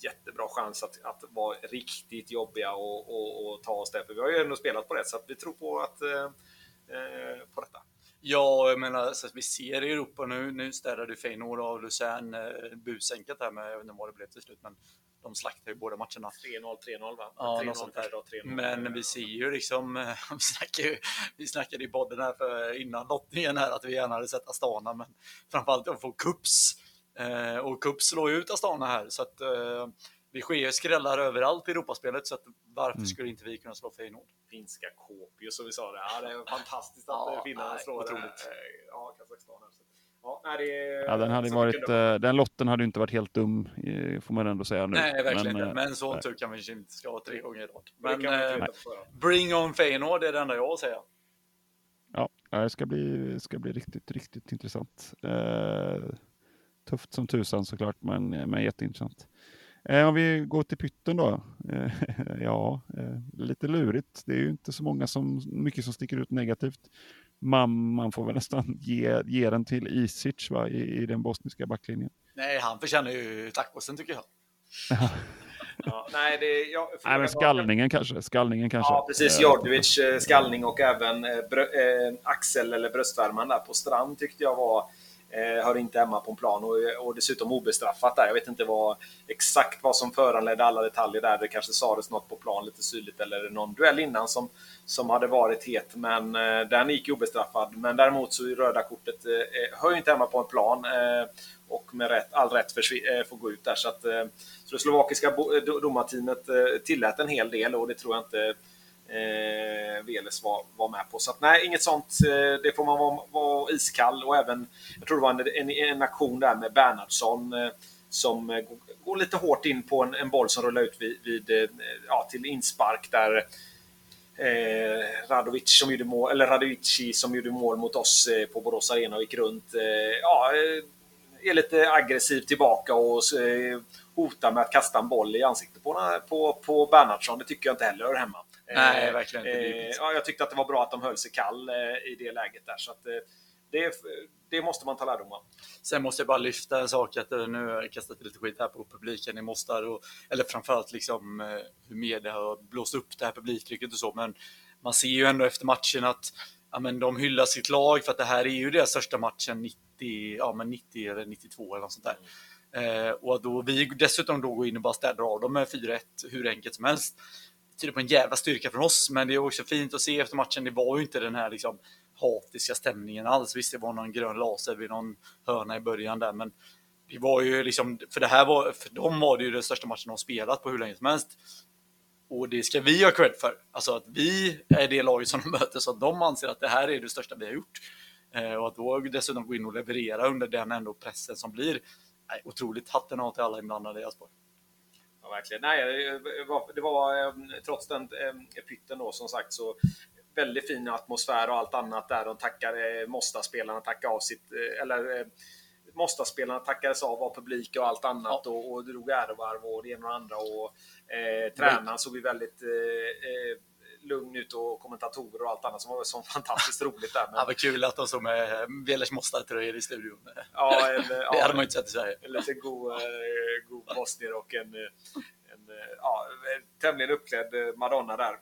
jättebra chans att, att vara riktigt jobbiga och, och, och ta oss där. För vi har ju ändå spelat på det, så att vi tror på, att, eh, eh på detta. Ja, jag menar, så att vi ser i Europa nu, nu städade Feyenoord av Luzern eh, busänkat här med, jag vet inte vad det blev till slut, men de slaktade ju båda matcherna. 3-0, 3-0 va? Ja, 3-0 första och 3-0. Men vi ser ju liksom, vi snackade, vi snackade i podden här för innan lottningen här att vi gärna hade sett Astana, men framförallt att få Kups. Eh, och Kups slår ju ut Astana här, så att eh, det sker skrällar överallt i Europaspelet, så att varför mm. skulle inte vi kunna slå Feyenoord? Finska Kuopio som vi sa det. Ja, det är fantastiskt att ja, finnarna slår otroligt. det. Ja, Kazakstan. Ja, nej, det, ja, den, hade varit, uh, den lotten hade inte varit helt dum, får man ändå säga nu. Nej, verkligen men, inte. Men sån tur kan vi inte ska ha tre gånger i rad. Men uh, bring on Feyenoord är det enda jag säger. Ja, det ska bli, ska bli riktigt, riktigt intressant. Tufft som tusan såklart, men, men jätteintressant. om vi går till pytten då. ja, lite lurigt. Det är ju inte så många som, mycket som sticker ut negativt man, man får väl nästan ge, ge den till Isic va, i, i den bosniska backlinjen. Nej, han förtjänar ju tacosen tycker jag. ja, nej, det, jag, nej, men skallningen bara... kanske. Skallningen kanske. Ja, precis. Jordovic eh, skallning och även eh, brö, eh, axel eller bröstvärman där på Strand tyckte jag var Eh, hör inte hemma på en plan och, och dessutom obestraffat där. Jag vet inte vad, exakt vad som föranledde alla detaljer där. Det kanske sades något på plan lite syrligt eller någon duell innan som, som hade varit het. Men eh, den gick obestraffad. Men däremot så är röda kortet eh, eh hör inte hemma på en plan eh, och med rätt, all rätt för, eh, får gå ut där. Så, att, eh, så det slovakiska eh, domarteamet eh, tillät en hel del och det tror jag inte eh, Veles var, var med på. Så att, nej, inget sånt. Eh, det får man vara, vara iskall och även, jag tror det var en, en, en aktion där med Bernhardsson eh, som eh, går lite hårt in på en, en boll som rullar ut vid, vid eh, ja, till inspark där Eh, Radovic som gjorde mål, eller Radovici som gjorde mål mot oss eh, på Borås Arena och gick runt. Eh, ja, eh, är lite aggressiv tillbaka och eh, hotar med att kasta en boll i ansiktet på, på, på Bernhardsson. Det tycker jag inte heller hör hemma. Nej, verkligen inte. Eh, ja, jag tyckte att det var bra att de höll sig kall eh, i det läget där. Så att, eh, det, det, måste man ta lärdom av. Sen måste jag bara lyfta en sak, att nu har jag kastat lite skit här på publiken i Mostar, och, eller framförallt liksom hur media har blåst upp det här publiktrycket och så, men man ser ju ändå efter matchen att ja, men de hyllar sitt lag för att det här är ju deras största matchen 90, ja, men 90 eller 92 eller något sånt där. Mm. Eh, och då vi dessutom då går in och bara städar av dem med 4-1 hur enkelt som helst tyder på en jävla styrka från oss, men det är också fint att se efter matchen. Det var ju inte den här liksom hatiska stämningen alls. Visst, det var någon grön laser vid någon hörna i början där, men det var ju liksom, för det här var, för dem var det ju den största matchen de spelat på hur länge som helst. Och det ska vi ha cred för. Alltså att vi är det laget som de möter, så att de anser att det här är det största vi har gjort. Eh, och att då dessutom gå in och leverera under den ändå pressen som blir. Nej, otroligt hatten av till alla inblandade i Elfsborg. Ja, verkligen. Nej, det var, det var ehm, trots den eh, pytten då som sagt så väldigt fin atmosfär och allt annat där. De tackade, eh, Måsta-spelarna tackade av sitt, eh, eller Måsta-spelarna tackades av av publik och allt annat ja. och, och drog ärevarv och det ena och det andra. Och, eh, tränaren såg vi väldigt eh, lugn ut och kommentatorer och allt annat som var så fantastiskt roligt där. Men... Ja, vad kul att de såg med Velers Mostar-tröjor i studion. Ja, en, det ja, hade man inte sett i Sverige. En liten god, eh, god bosnier och en, en ja, tämligen uppklädd Madonna där.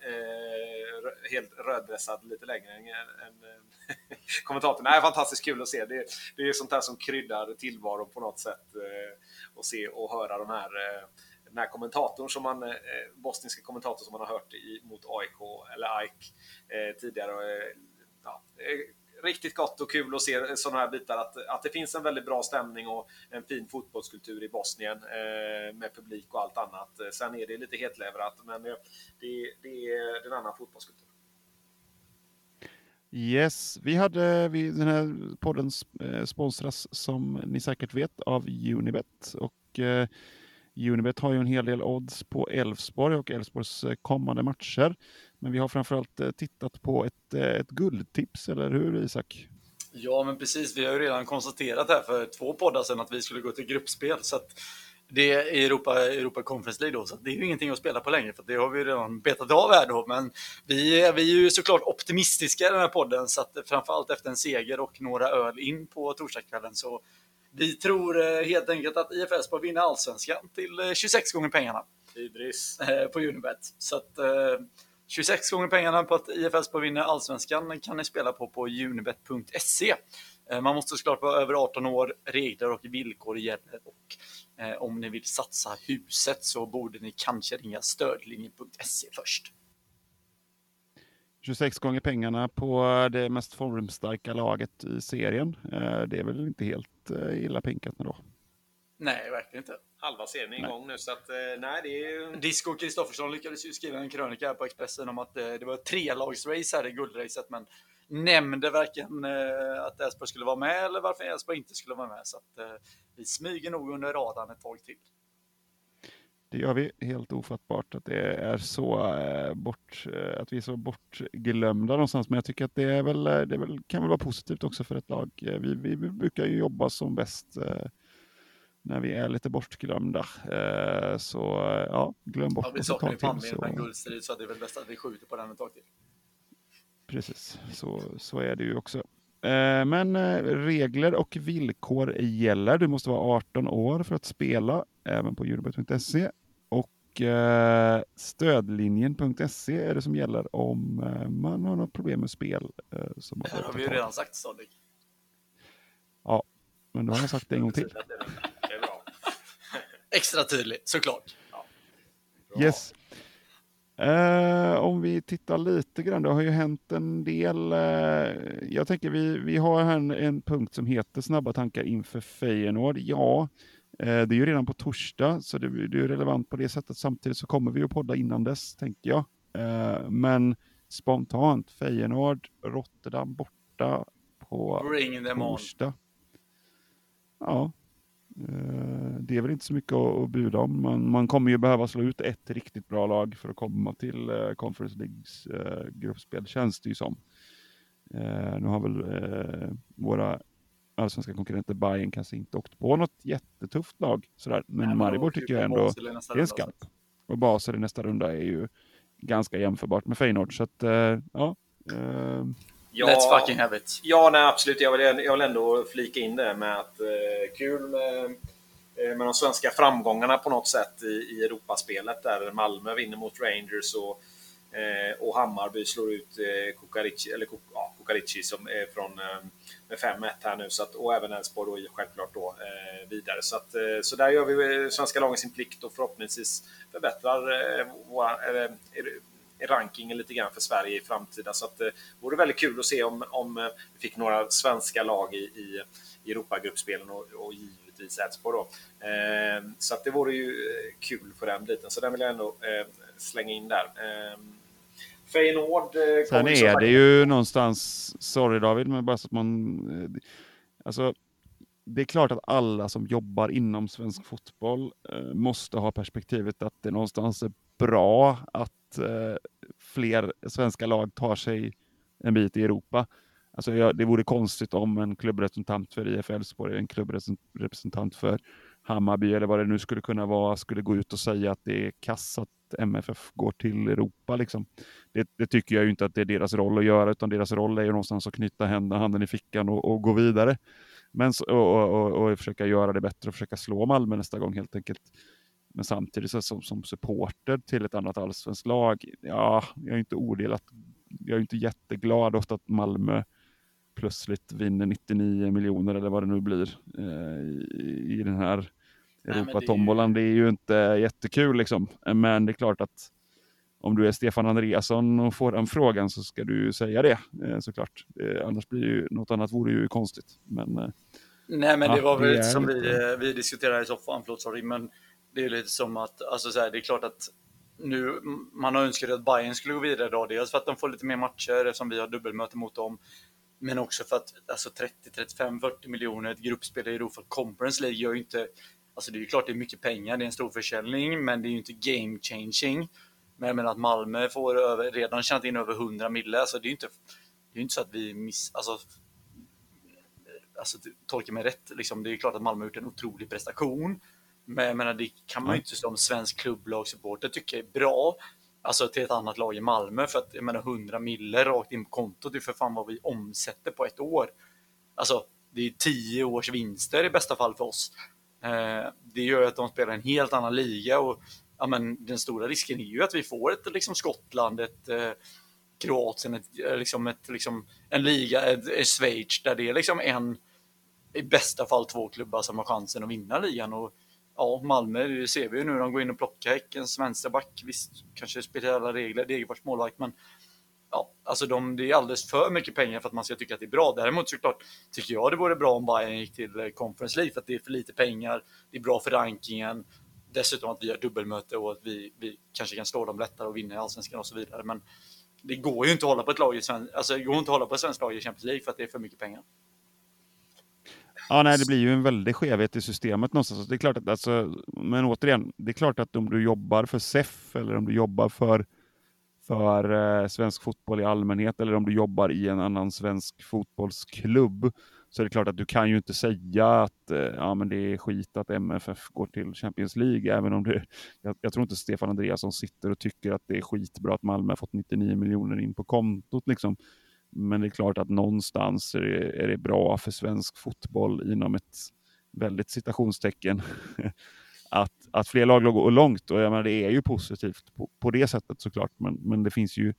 helt röddressad lite längre än, än kommentatorn. Nej, fantastiskt kul att se. Det, det är sånt här som kryddar tillvaron på något sätt. att se och höra de här den här kommentatorn som man, eh, bosniska kommentatorn som man har hört i, mot AIK eller AIK eh, tidigare. Eh, ja, riktigt gott och kul att se sådana här bitar. Att, att det finns en väldigt bra stämning och en fin fotbollskultur i Bosnien eh, med publik och allt annat. Sen är det lite hetleverat, men det, det är en annan fotbollskultur. Yes, vi hade, vi, den här podden eh, sponsras som ni säkert vet av Unibet och eh, Unibet har ju en hel del odds på Elfsborg och Elfsborgs eh, kommande matcher. Men vi har framförallt eh, tittat på ett, eh, ett guldtips, eller hur Isak? Ja, men precis. Vi har ju redan konstaterat här för två poddar sedan att vi skulle gå till gruppspel. Så att det är Europa, Europa Conference League då, så det är ju ingenting att spela på längre för det har vi redan betat av här då. Men vi, vi är ju såklart optimistiska i den här podden så att framförallt efter en seger och några öl in på torsdagskvällen så vi tror eh, helt enkelt att IF Elfsborg vinner allsvenskan till 26 gånger pengarna. Idris. På Unibet. Så att 26 gånger pengarna på att IF Elfsborg vinner allsvenskan kan ni spela på på unibet.se. Eh, man måste såklart vara över 18 år, regler och villkor gäller och eh, om ni vill satsa huset så borde ni kanske ringa stödlinjen.se först. 26 gånger pengarna på det mest formstarka laget i serien. Eh, det är väl inte helt illa pinkat då? Nej, verkligen inte. Halva serien är igång nu så att nej, det är Disco Kristoffersson lyckades ju skriva en krönika här på Expressen om att det var ett trelagsrace här i guldracet, men nämnde varken eh, att Elfsborg skulle vara med eller varför Elfsborg inte skulle vara med. Så att, eh, vi smyger nog under radarn ett tag till. Det gör vi. Helt ofattbart att det är så eh, bort, eh, att vi är så bortglömda någonstans. Men jag tycker att det, är väl, eh, det är väl, kan väl vara positivt också för ett lag. Eh, vi, vi, brukar ju jobba som bäst när vi är lite bortglömda. så ja, glöm bort ja, oss ett tag till. Så... guldstrid så det är väl bäst att vi skjuter på den ett tag till. Precis, så, så är det ju också. Eh, men eh, regler och villkor gäller. Du måste vara 18 år för att spela, även på unibet.se. Och eh, stödlinjen.se är det som gäller om man har något problem med spel. Som det har vi ju redan sagt, Sonic. Ja, men då har jag sagt det en gång till. Extra tydligt, såklart. Ja. Yes. Uh, om vi tittar lite grann, det har ju hänt en del. Uh, jag tänker vi, vi har här en, en, punkt som heter snabba tankar inför Feyenoord. Ja, uh, det är ju redan på torsdag, så det, det är relevant på det sättet. Samtidigt så kommer vi att podda innan dess, tänker jag. men spontant, Feyenoord, Rotterdam borta på Bring them torsdag. On. Ja, Eh, det är väl inte så mycket att buda om. Man, man kommer ju behöva slå ut ett riktigt bra lag för att komma till uh, Conference Leagues uh, gruppspel, känns det ju som. Nu har väl våra allsvenska konkurrenter Bayern kanske inte åkt på något jättetufft lag, sådär. men Nej, Maribor tycker jag ändå är en skarp. Och Basel i nästa runda är ju ganska jämförbart med Feyenoord, så att ja. Ja, Let's fucking have it. Ja, nej, absolut. Jag vill, jag vill ändå flika in det med att eh, kul med, eh, med de svenska framgångarna på något sätt i, i Europaspelet där Malmö vinner mot Rangers och, eh, och Hammarby slår ut eh, Kukarici, eller ja, Kukarici som är från eh, med 5-1 här nu så att, och även Elfsborg då självklart då eh, vidare. Så, att, eh, så där gör vi eh, svenska lagen sin plikt och förhoppningsvis förbättrar våra, rankingen lite grann för Sverige i framtiden. Så att, det vore väldigt kul att se om, om vi fick några svenska lag i, i, i Europagruppspelen och, och givetvis Elfsborg då. Eh, så att det vore ju eh, kul för den biten, så den vill jag ändå eh, slänga in där. Eh, Feyenoord eh, Sen är det ju någonstans, sorry David, men bara så att man... Eh, alltså, det är klart att alla som jobbar inom svensk fotboll eh, måste ha perspektivet att det någonstans är bra att eh, fler svenska lag tar sig en bit i Europa. Alltså, jag, det vore konstigt om en klubbrepresentant för IF Elfsborg, en klubbrepresentant för Hammarby eller vad det nu skulle kunna vara, skulle gå ut och säga att det är kass att MFF går till Europa. Liksom. Det, det, tycker jag ju inte att det är deras roll att göra, utan deras roll är ju någonstans att knyta händerna, handen i fickan och, och gå vidare. Men, och, och, och, försöka göra det bättre och försöka slå Malmö nästa gång helt enkelt. Men samtidigt så som, som supporter till ett annat allsvenskt lag, ja, jag är inte odelat, jag är inte jätteglad åt att Malmö plötsligt vinner 99 miljoner eller vad det nu blir eh, i, i den här Europatombolan, det... det är ju inte jättekul liksom. Men det är klart att om du är Stefan Andreasson och får den frågan så ska du säga det eh, såklart. Annars blir ju något annat vore ju konstigt. Men, eh, Nej, men det var väl som lite... vi, eh, vi diskuterade i soffan, förlåt sorry, men det är lite som att, alltså så här, det är klart att nu, man har önskat att Bayern skulle gå vidare idag, dels för att de får lite mer matcher eftersom vi har dubbelmöte mot dem, men också för att alltså 30, 35, 40 miljoner ett gruppspel i Europa Conference League gör ju inte, alltså det är ju klart det är mycket pengar, det är en stor försäljning, men det är ju inte game changing. Men jag menar att Malmö får över, redan tjänat in över 100 mille, alltså det är ju inte, det är inte så att vi miss, alltså alltså, tolka mig rätt, liksom, det är klart att Malmö har gjort en otrolig prestation. Men jag menar, det kan man ju inte som svensk klubblagssupporter tycka är bra. Alltså till ett annat lag i Malmö för att jag menar 100 miller rakt in på kontot, det är för fan vad vi omsätter på ett år. Alltså, det är 10 års vinster i bästa fall för oss. Eh, det gör att de spelar en helt annan liga och ja, men den stora risken är ju att vi får ett liksom Skottland, ett eh, Kroatien, ett, liksom ett, liksom, en liga, ett, ett Schweiz där det är liksom en, i bästa fall två klubbar som har chansen att vinna ligan. Och, ja, Malmö, det ser vi ju nu, de går in och plockar Häckens vänsterback. Visst, kanske speciella regler, Degerfors målvakt, men ja, alltså de, det är alldeles för mycket pengar för att man ska tycka att det är bra. Däremot såklart tycker jag det vore bra om Bayern gick till eh, Conference League för att det är för lite pengar. Det är bra för rankingen. Dessutom att vi har dubbelmöte och att vi, vi kanske kan slå dem lättare och vinna i Allsvenskan och så vidare. Men det går ju inte att hålla på ett lag i sven, alltså, det går inte att hålla på ett svenskt lag i Champions League för att det är för mycket pengar. Ja, nej, det blir ju en väldig skevhet i systemet någonstans. Alltså, det är klart att, alltså, men återigen, det är klart att om du jobbar för SEF eller om du jobbar för, för eh, svensk fotboll i allmänhet eller om du jobbar i en annan svensk fotbollsklubb så är det klart att du kan ju inte säga att eh, ja, men det är skit att MFF går till Champions League, även om det, jag, jag tror inte Stefan Andreasson sitter och tycker att det är skitbra att Malmö har fått 99 miljoner in på kontot. Liksom. Men det är klart att någonstans är det, är det bra för svensk fotboll inom ett väldigt citationstecken att, att fler lag går långt. Och jag menar, det är ju positivt på, på det sättet såklart, men, men det finns ju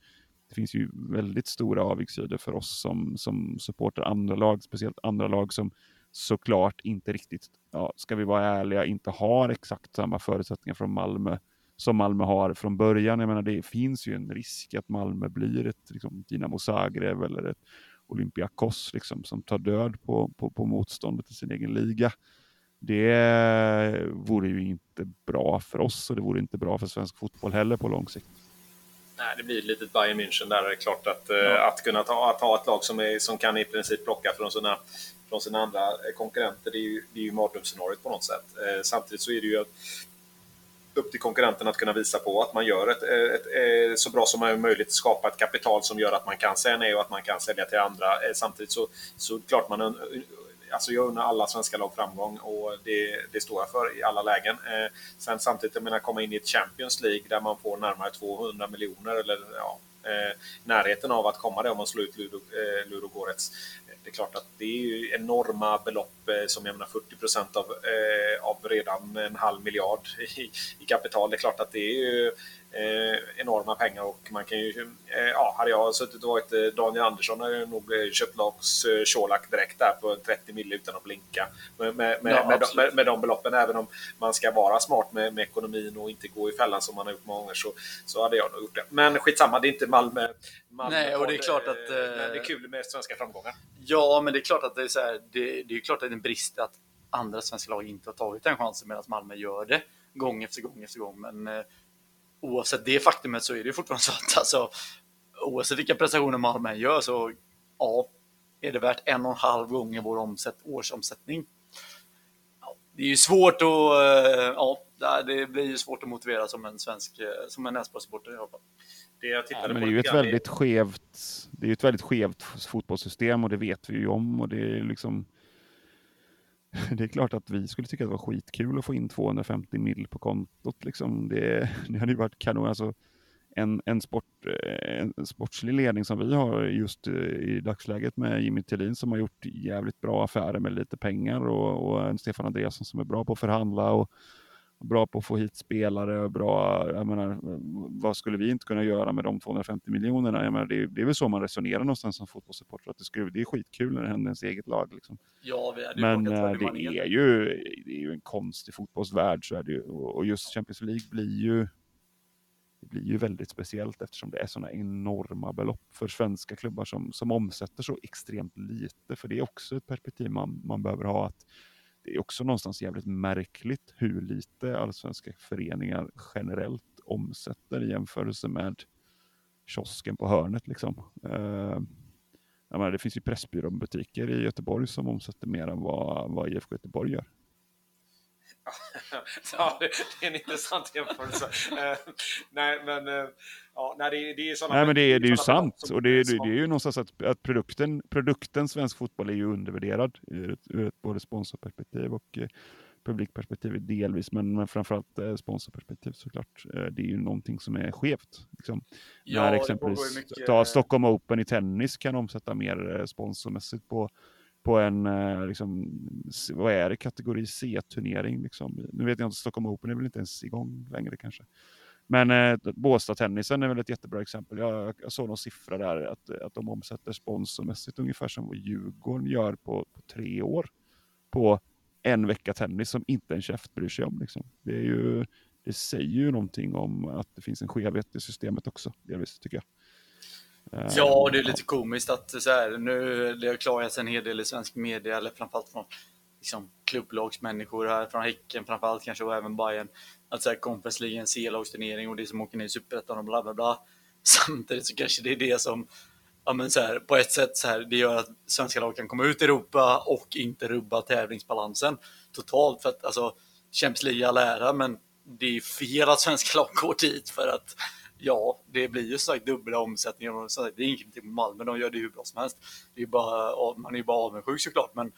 det finns ju väldigt stora avigsidor för oss som, som supportar andra lag, speciellt andra lag som såklart inte riktigt, ja, ska vi vara ärliga, inte har exakt samma förutsättningar från Malmö som Malmö har från början. Jag menar, det finns ju en risk att Malmö blir ett liksom, Dinamo Zagreb eller ett Olympiakos liksom, som tar död på, på, på motståndet i sin egen liga. Det vore ju inte bra för oss och det vore inte bra för svensk fotboll heller på lång sikt. Nej, det blir ett litet Bayern München där. Det är klart att, eh, ja. att kunna ta, att ha ett lag som, är, som kan i princip plocka från sina, från sina andra konkurrenter, det är ju, det är ju mardrömsscenariot på något sätt. Eh, samtidigt så är det ju upp till konkurrenten att kunna visa på att man gör ett, eh, ett, ett, ett, så bra som möjligt, skapa ett kapital som gör att man kan säga nej och att man kan sälja till andra. Eh, samtidigt så, så klart man alltså jag unnar alla svenska lag framgång och det, det står jag för i alla lägen. Eh, sen samtidigt, jag menar komma in i ett Champions League där man får närmare 200 miljoner eller ja, eh, närheten av att komma där om man slår ut Ludo, eh, Ludogorets. Det är klart att det är enorma belopp eh, som jag menar 40 procent av, eh, av redan en halv miljard i, i kapital. Det är klart att det är ju eh, enorma pengar och man kan ju, eh, ja, hade jag suttit och varit eh, Daniel Andersson hade jag nog eh, köpt Lars eh, Colak direkt där på 30 mil utan att blinka med, med, med, ja, med, de, med, de beloppen. Även om man ska vara smart med, med ekonomin och inte gå i fällan som man har gjort många gånger så, så hade jag nog gjort det. Men skitsamma, det är inte Malmö. Malmö Nej, och det är klart att... Eh, det är kul med svenska framgångar. Ja, men det är klart att det är så här, det, det är klart att det är en brist att andra svenska lag inte har tagit den chansen medan Malmö gör det gång efter gång efter gång. Men oavsett det faktumet så är det fortfarande så att alltså, oavsett vilka prestationer Malmö gör så ja, är det värt en och en halv gånger vår omsätt, årsomsättning. Ja, det är ju svårt att, eh, ja, det blir ju svårt att motivera som en svensk, eh, som en Elfsborgssupporter i alla fall. Det, jag ja, men det är ju ett väldigt skevt, det är ett väldigt skevt fotbollssystem och det vet vi ju om och det är liksom det är klart att vi skulle tycka att det var skitkul att få in 250 mil på kontot. Liksom. Det, det hade ju varit kanon. Alltså, en, en, sport, eh, en sportslig ledning som vi har just eh, i dagsläget med Jimmy Tillin som har gjort jävligt bra affärer med lite pengar och, och en Stefan Andreasson som är bra på att förhandla och, bra på att få hit spelare, bra, jag menar, vad skulle vi inte kunna göra med de 250 miljonerna? Jag menar, det, är, det är väl så man resonerar någonstans som fotbollssupporter, att det, skulle, det är skitkul när det händer ens eget lag. Liksom. Ja, Men eh, det är, ju, det är ju en konstig fotbollsvärld, så är det ju. Och och just Champions League blir ju det blir ju väldigt speciellt eftersom det är sådana enorma belopp för svenska klubbar som, som omsätter så extremt lite. För det är också ett perspektiv man, man behöver ha. att det är också någonstans jävligt märkligt hur lite allsvenska föreningar generellt omsätter i jämförelse med kiosken på hörnet. Liksom. Eh, menar, det finns ju Pressbyrån-butiker i Göteborg som omsätter mer än vad, vad IFK Göteborg gör. ja, det, är en intressant jämförelse. Eh, nej, men eh, ja, nej, det, det är sådana Nej men det är, det är ju sant och det är, det, det är ju någonstans att, att produkten, produkten svensk fotboll är ju undervärderad ur ett, ur ett både sponsorperspektiv och eh, publikperspektiv delvis men, men framförallt eh, sponsorperspektiv såklart. Eh, det är ju någonting som är skevt. Liksom. Ja, När exempelvis mycket- ta Stockholm Open i tennis kan omsätta mer eh, sponsormässigt på, på en, eh, liksom, vad är det, kategori C-turnering. Liksom. Nu vet jag inte, Stockholm Open är väl inte ens igång längre kanske. Men eh, Båstad-tennisen är väl ett jättebra exempel. Jag, jag såg någon siffra där att, att de omsätter sponsormässigt ungefär som vad Djurgården gör på, på tre år. På en vecka tennis som inte en käft bryr sig om. Liksom. Det, är ju, det säger ju någonting om att det finns en skevhet i systemet också, delvis tycker jag. Eh, Ja, och det är lite komiskt att så här, nu det har klarats en hel del i svensk media, eller framförallt från liksom, klubblagsmänniskor här, från Häcken framförallt kanske och även Bayern att så här, Conference League är en C-lagsturnering och det som åker ner i Superettan och bla bla bla. Samtidigt så kanske det är det som, ja men så här, på ett sätt så här, det gör att svenska lag kan komma ut i Europa och inte rubba tävlingsbalansen totalt för att alltså Champions League i all ära, men det är fel att svenska lag går dit för att Ja, det blir ju så sagt dubbla omsättningar. och så sagt, Det är inget med Malmö, de gör det hur bra som helst. Det är bara, man är ju bara avundsjuk såklart, men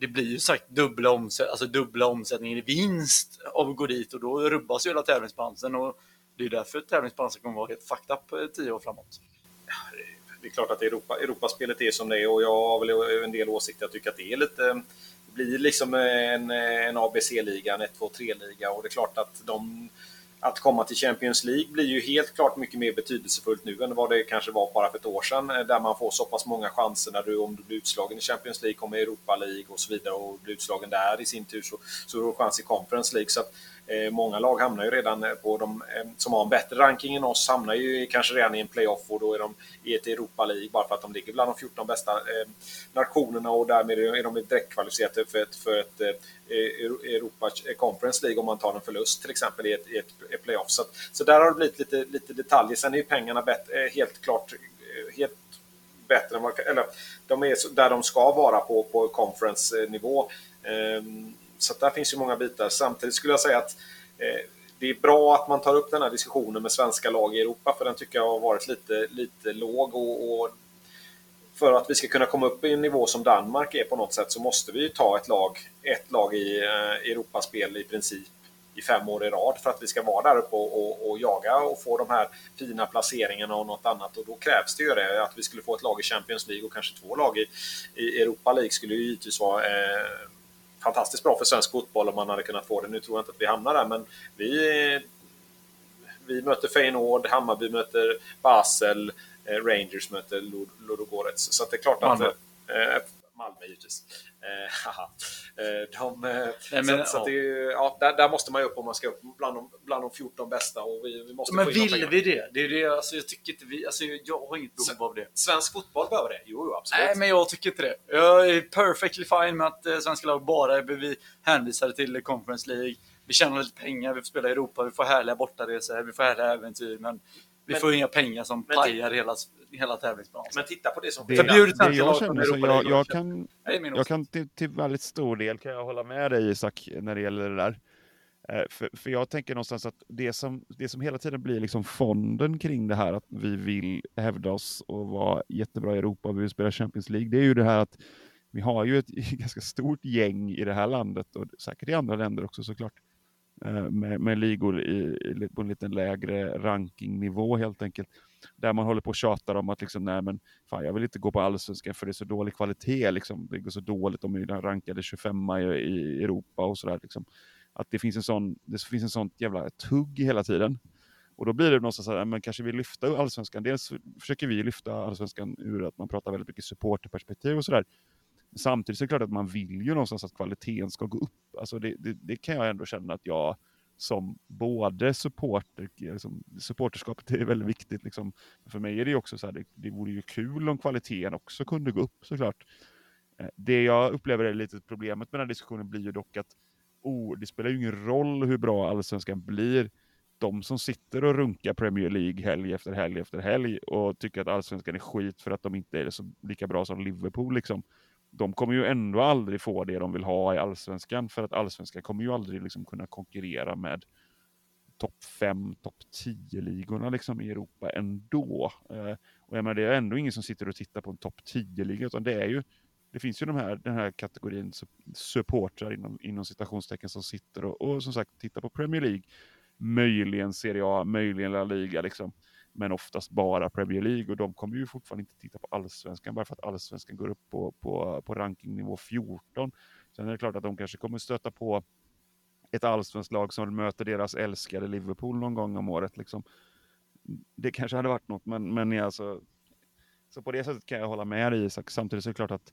det blir ju sagt dubbla, omsätt, alltså dubbla omsättningar i vinst av att gå dit och då rubbas ju hela tävlingsbalansen. Och det är därför tävlingsbalansen kommer vara helt fucked up eh, tio år framåt. det är klart att Europa, Europaspelet är som det är och jag har väl eh, en del åsikter. Jag tycker att det är lite... Det blir liksom en, eh, en ABC-liga, en 1-2-3-liga och det är klart att de... Att komma till Champions League blir ju helt klart mycket mer betydelsefullt nu än vad det kanske var bara för ett år sedan. Eh, där man får så pass många chanser när du, om du blir utslagen i Champions League, kommer i Europa League och så vidare och blir utslagen där i sin tur så, så har du chans i Conference League. Så att, Eh, många lag hamnar ju redan eh, på de eh, som har en bättre ranking än oss hamnar ju kanske redan i en playoff och då är de i ett Europa League bara för att de ligger bland de 14 bästa nationerna och därmed är de direktkvalificerade för ett, för ett Europa Conference League om man tar en förlust till exempel i ett, i ett, playoff. Så, så där har det blivit lite, lite detaljer. Sen är ju pengarna bet, helt klart helt bättre än vad, eller de är där de ska vara på, på conference-nivå. Ehm, så att där finns ju många bitar. Samtidigt skulle jag säga att eh, det är bra att man tar upp den här diskussionen med svenska lag i Europa, för den tycker jag har varit lite, lite låg. Och, och för att vi ska kunna komma upp i en nivå som Danmark är på något sätt så måste vi ju ta ett lag, ett lag i eh, Europaspel i princip i fem år i rad för att vi ska vara där uppe och, och, och jaga och få de här fina placeringarna och något annat. Och då krävs det ju det, att vi skulle få ett lag i Champions League och kanske två lag i, i Europa League skulle ju givetvis vara eh, fantastiskt bra för svensk fotboll om man hade kunnat få det. Nu tror jag inte att vi hamnar där, men vi, vi möter Feyenoord, Hammarby möter Basel, eh, Rangers möter Lud- Ludogorets. Så det är klart att... Malmö. Eh, Malmö givetvis. Eh. Eh, de, eh, men, så, så det ja, där, där måste man ju upp om man ska upp bland de, bland de 14 bästa. Och vi, vi måste Men vill vi det? Det är det, alltså jag tycker inte vi, alltså jag har inget behov av det. Svensk fotboll behöver det. Jo, jo absolut. Nej, men jag tycker inte det. Jag är perfectly fine med att svenska lag bara är vi hänvisade till Conference League. Vi tjänar lite pengar, vi får spela i Europa, vi får härliga bortaresor, vi får härliga äventyr, men vi Men- får inga pengar som men- pajar hela, hela tävlingsbanan. Men titta på det som Det, sker. Förbjud det svenska jag känner, så jag, jag kan, jag kan till, till väldigt stor del kan jag hålla med dig Isak när det gäller det där. Eh, För, för jag tänker någonstans att det som, det som hela tiden blir liksom fonden kring det här att vi vill hävda oss och vara jättebra i Europa och vi vill spela Champions League, det är ju det här att vi har ju ett ganska stort gäng i det här landet och säkert i andra länder också såklart. Eh, med, med ligor i, i, på en lite lägre rankingnivå helt enkelt. Där man håller på och tjatar om att liksom, nej men fan jag vill inte gå på allsvenskan för det är så dålig kvalitet liksom. Det går så dåligt, de är ju rankade 25 i, i Europa och sådär liksom. att det finns en sån, det finns en sån jävla tugg hela tiden. Och då blir det någonstans så här, men kanske vi lyfta allsvenskan. Dels försöker vi lyfta allsvenskan ur att man pratar väldigt mycket supporterperspektiv och sådär. Samtidigt så är det klart att man vill ju någonstans att kvaliteten ska gå upp. Alltså det, det, det kan jag ändå känna att jag som både supporter, liksom, supporterskapet är väldigt viktigt. Liksom. För mig är det också så här, det, det vore ju kul om kvaliteten också kunde gå upp såklart. Eh, det jag upplever är lite problemet med den här diskussionen blir ju dock att oh, det spelar ju ingen roll hur bra allsvenskan blir. De som sitter och runkar Premier League helg efter helg efter helg och tycker att allsvenskan är skit för att de inte är så lika bra som Liverpool. Liksom de kommer ju ändå aldrig få det de vill ha i allsvenskan för att allsvenskan kommer ju aldrig liksom kunna konkurrera med topp 5, topp 10-ligorna liksom i Europa ändå. Eh, och jag menar, det är ändå ingen som sitter och tittar på en topp 10-liga, utan det är ju det finns ju de här, den här kategorin supportrar inom, inom citationstecken som sitter och, och som sagt tittar på Premier League, möjligen Serie A, möjligen La Liga liksom men oftast bara Premier League och de kommer ju fortfarande inte titta på allsvenskan bara för att allsvenskan går upp på, på, på rankingnivå 14. Sen är det klart att de kanske kommer stöta på ett allsvenskt lag som möter deras älskade Liverpool någon gång om året. Liksom. Det kanske hade varit något, men, men alltså, så på det sättet kan jag hålla med dig Isak. Samtidigt så är det klart att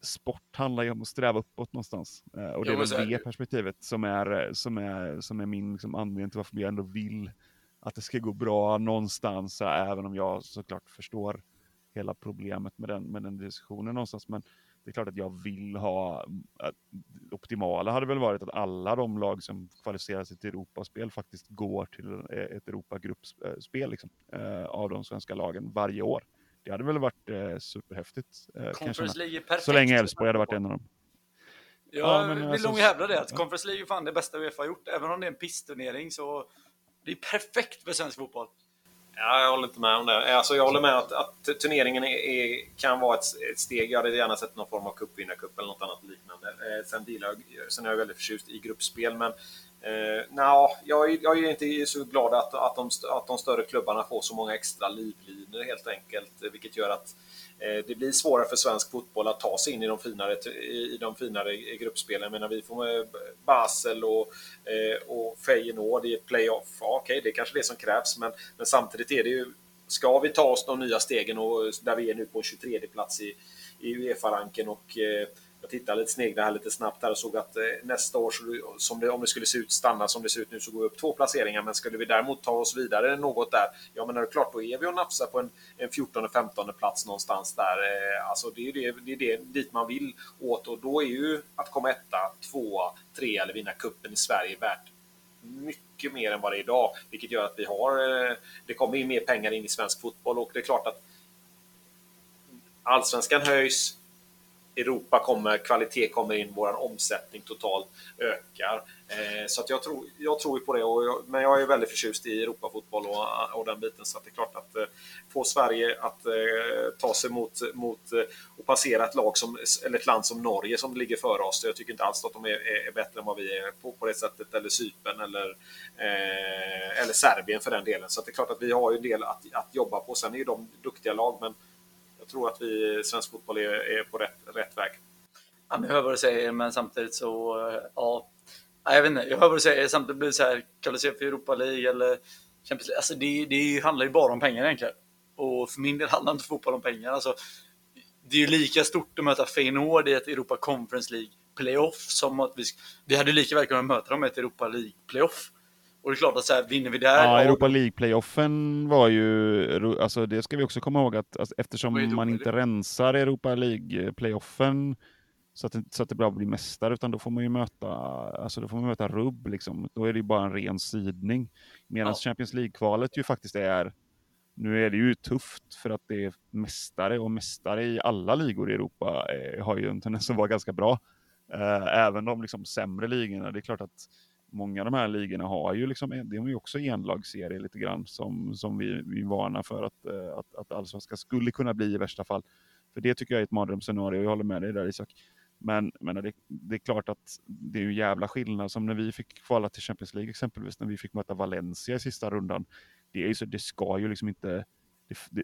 sport handlar ju om att sträva uppåt någonstans. Eh, och det är väl det perspektivet som är, som är, som är min liksom, anledning till varför jag ändå vill att det ska gå bra någonstans, även om jag såklart förstår hela problemet med den, med den diskussionen någonstans. Men det är klart att jag vill ha, optimala hade väl varit att alla de lag som kvalificerar sig till Europaspel faktiskt går till ett Europagruppspel liksom, eh, av de svenska lagen varje år. Det hade väl varit eh, superhäftigt. Eh, Conference League är perfekt. Så länge Elfsborg hade varit en av dem. Jag ja, vill alltså, nog hävda det, att Conference League är fan det bästa Uefa har gjort. Även om det är en pissturnering så det är perfekt för svensk fotboll. Ja, jag håller inte med om det. Alltså, jag håller med att, att turneringen är, är, kan vara ett, ett, steg. Jag hade gärna sett någon form av cupvinnarcup eller något annat liknande. Eh, sen, jag, sen är jag väldigt förtjust i gruppspel, men eh, no, jag, jag är inte så glad att, att, de, att de större klubbarna får så många extra livlinor helt enkelt, vilket gör att Eh, Eh, det blir svårare för svensk fotboll att ta sig in i de finare, i de finare gruppspelen. Menar, vi får med Basel och, eh, och Feyenoord i playoff. Ja, Okej, det är kanske det som krävs, men, men samtidigt är det ju Ska vi ta oss de nya stegen och där vi är nu på 23 plats i, i Uefa-ranken och eh, jag tittade lite, snegla här lite snabbt här och såg att eh, nästa år, som det, om det skulle se ut, stanna som det ser ut nu, så går vi upp två placeringar. Men skulle vi däremot ta oss vidare något där, ja men det är klart, då är vi och nafsar på en, en 14-15 plats någonstans där. Eh, alltså det är det, det är det dit man vill åt och då är ju att komma etta, tvåa, trea eller vinna kuppen i Sverige värt mycket mer än vad det är idag, vilket gör att vi har, eh, det kommer in mer pengar in i svensk fotboll och det är klart att allsvenskan höjs, Europa kommer, kvalitet kommer in, vår omsättning totalt ökar. Eh, så att jag, tror, jag tror på det, och jag, men jag är väldigt förtjust i Europafotboll och, och den biten. Så att det är klart att eh, få Sverige att eh, ta sig mot, mot eh, och passera ett, lag som, eller ett land som Norge som ligger före oss. Jag tycker inte alls att de är, är bättre än vad vi är på, på det sättet, eller Cypern eller, eh, eller Serbien för den delen. Så det är klart att vi har ju en del att, att jobba på. Sen är ju de duktiga lag, men jag tror att vi svensk fotboll är, är på rätt, rätt väg. Ja, jag hör vad du säger, men samtidigt så, eh, ja. Jag vet inte, jag hör vad du säger. Samtidigt blir det så här, kvalificera för Europa League eller Champions League. Alltså det, det handlar ju bara om pengar egentligen. Och för min del handlar inte fotboll om pengar. Alltså, det är ju lika stort att möta Feyenoord i ett Europa Conference League playoff som att vi, vi hade lika väl kunnat möta dem i ett Europa League playoff. Och det är klart att så här, vinner vi där... Ja, Europa League-playoffen var ju, alltså det ska vi också komma ihåg att alltså, eftersom man inte rensar Europa League-playoffen så att, det, så att det bara blir mästare, utan då får man ju möta, alltså då får man möta rubb liksom. Då är det ju bara en ren sidning. Medan ja. Champions League-kvalet ju faktiskt är, nu är det ju tufft för att det är mästare och mästare i alla ligor i Europa eh, har ju en tendens att vara ganska bra. Eh, även de liksom sämre ligorna. Det är klart att många av de här ligorna har ju liksom, det är ju också enlagsserie lite grann som, som vi, vi varnar för att, eh, att, att allsvenskan skulle kunna bli i värsta fall. För det tycker jag är ett mardrömsscenario, jag håller med dig där Isak. Men, men det, det, är klart att det är ju jävla skillnad som när vi fick kvala till Champions League exempelvis, när vi fick möta Valencia i sista rundan. Det, är ju så, det ska ju liksom inte... Det, det,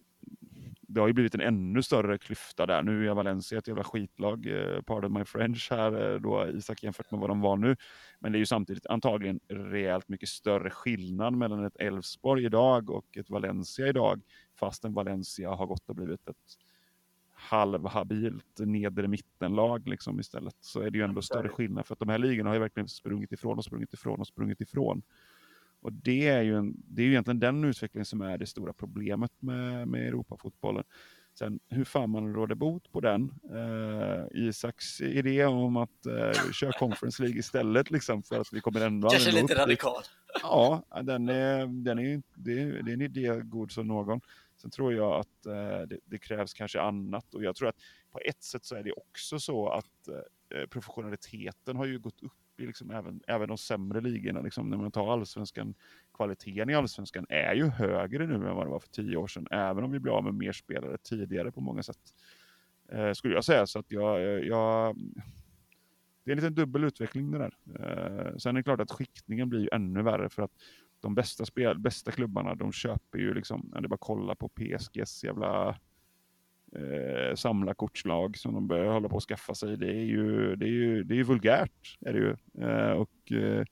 det har ju blivit en ännu större klyfta där. Nu är Valencia ett jävla skitlag, eh, pardon my French här då, Isak, jämfört med vad de var nu. Men det är ju samtidigt antagligen rejält mycket större skillnad mellan ett Elfsborg idag och ett Valencia idag, fastän Valencia har gått och blivit ett halvhabilt nedre mittenlag liksom istället. Så är det ju ändå större skillnad, för att de här ligorna har ju verkligen sprungit ifrån och sprungit ifrån och sprungit ifrån. Och det är ju, en, det är ju egentligen den utvecklingen som är det stora problemet med, med Europafotbollen. Sen hur fan man råder bot på den. Eh, Isaks idé om att eh, köra Conference League istället liksom för att vi kommer ändå Kanske lite radikal. Ja, den är, den är, det, är, det är en idé god som någon. Sen tror jag att eh, det, det, krävs kanske annat och jag tror att på ett sätt så är det också så att eh, professionaliteten har ju gått upp i liksom även, även de sämre ligorna. Liksom, när man tar allsvenskan, kvaliteten i allsvenskan är ju högre nu än vad det var för tio år sedan, även om vi blir av med mer spelare tidigare på många sätt. Eh, skulle jag säga, så att jag, eh, jag det är en liten dubbel utveckling det där. Eh, sen är det klart att skiktningen blir ju ännu värre för att de bästa, spel, bästa klubbarna, de köper ju liksom, det är bara att kolla på PSGs jävla Samla kortslag som de börjar hålla på att skaffa sig. Det är ju, det är ju, det är ju vulgärt. Är det ju. Eh, och eh,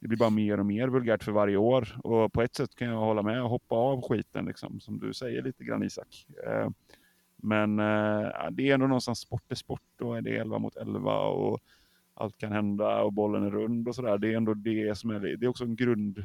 det blir bara mer och mer vulgärt för varje år. Och på ett sätt kan jag hålla med och hoppa av skiten, liksom, som du säger lite grann Isak. Eh, men det är ändå någonstans sport är sport och det är 11 mot 11 och allt kan hända och bollen är rund och sådär. Det är ändå det som är det. Det är också en, grund,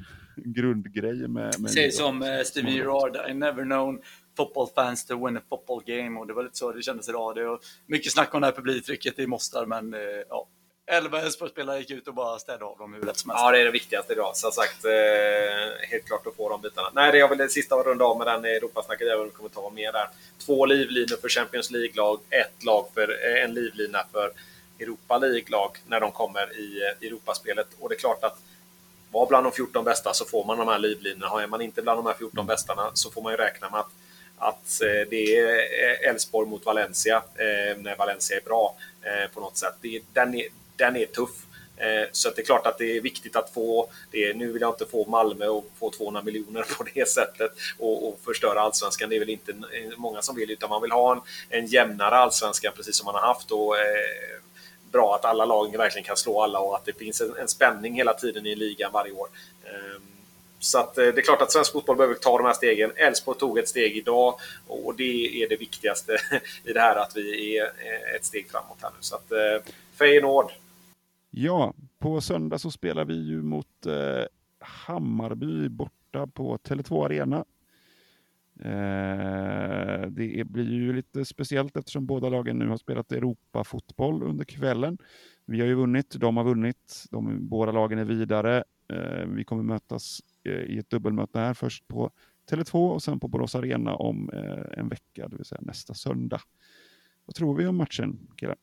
en grundgrej med... med Säg som uh, Stevie Gerard, I never known football fans to win a football game och det var lite så det kändes idag. Det var mycket snack om det här publiktrycket i Mostar, men uh, ja. 11 Elfsborgsspelare gick ut och bara städade av dem hur lätt som helst. Ja, det är det viktigaste idag. Som sagt, eh, helt klart att få de bitarna. Nej, det jag vill det sista runda av med den Europasnacket, vi kommer ta mer där. Två livlinor för Champions League-lag, ett lag för en livlina för Europa League-lag när de kommer i eh, Europaspelet. Och det är klart att var bland de 14 bästa så får man de här livlinorna. Är man inte bland de här 14 mm. bästa så får man ju räkna med att, att eh, det är eh, Elfsborg mot Valencia när Valencia är bra på något sätt. den, är, den är tuff. Så det är klart att det är viktigt att få det. Nu vill jag inte få Malmö och få 200 miljoner på det sättet och, och förstöra allsvenskan. Det är väl inte många som vill, utan man vill ha en, en jämnare allsvenskan precis som man har haft. Och, bra att alla lag verkligen kan slå alla och att det finns en, en spänning hela tiden i ligan varje år. Ehm, så att, eh, det är klart att svensk fotboll behöver ta de här stegen. Elfsborg tog ett steg idag och det är det viktigaste i det här att vi är eh, ett steg framåt här nu. Så att eh, Feyenoord. Ja, på söndag så spelar vi ju mot eh, Hammarby borta på Tele2 Arena. Eh, det blir ju lite speciellt eftersom båda lagen nu har spelat Europa-fotboll under kvällen. Vi har ju vunnit, de har vunnit, de, båda lagen är vidare. Eh, vi kommer mötas eh, i ett dubbelmöte här först på Tele2 och sen på Borås Arena om en vecka, det vill säga nästa söndag. Vad tror vi om matchen, killar?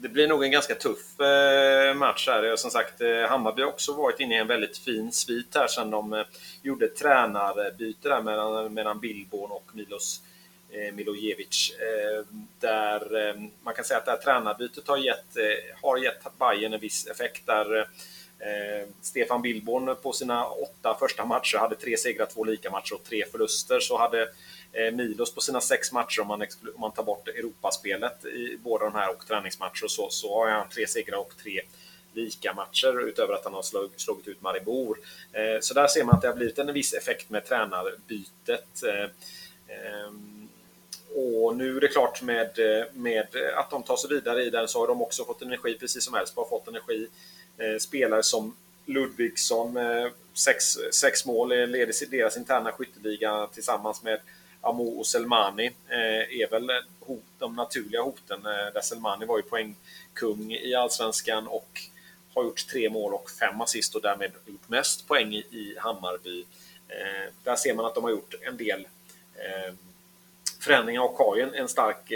Det blir nog en ganska tuff eh, match här. Som sagt, eh, Hammarby har också varit inne i en väldigt fin svit här sen de eh, gjorde tränarbyte där mellan, mellan Billborn och Milos eh, Milojevic. Eh, där eh, man kan säga att det här tränarbytet har gett, har gett Bayern en viss effekt. Där Stefan Billborn på sina åtta första matcher hade tre segrar, två lika matcher och tre förluster. Så hade Eh, Milos på sina sex matcher, om man, om man tar bort Europaspelet i båda de här och träningsmatcher och så, så har han tre segrar och tre lika matcher utöver att han har slagit, slagit ut Maribor. Eh, så där ser man att det har blivit en viss effekt med tränarbytet. Eh, eh, och nu är det klart med, eh, med att de tar sig vidare i den så har de också fått energi, precis som Elfsborg har fått energi. Eh, spelare som Ludvigsson, sex, sex mål, leder deras interna skytteliga tillsammans med Amo och Selmani eh, är väl hot, de naturliga hoten. Eh, där Selmani var ju poängkung i Allsvenskan och har gjort tre mål och fem assist och därmed gjort mest poäng i, Hammarby. Eh, där ser man att de har gjort en del förändringar och har ju en, stark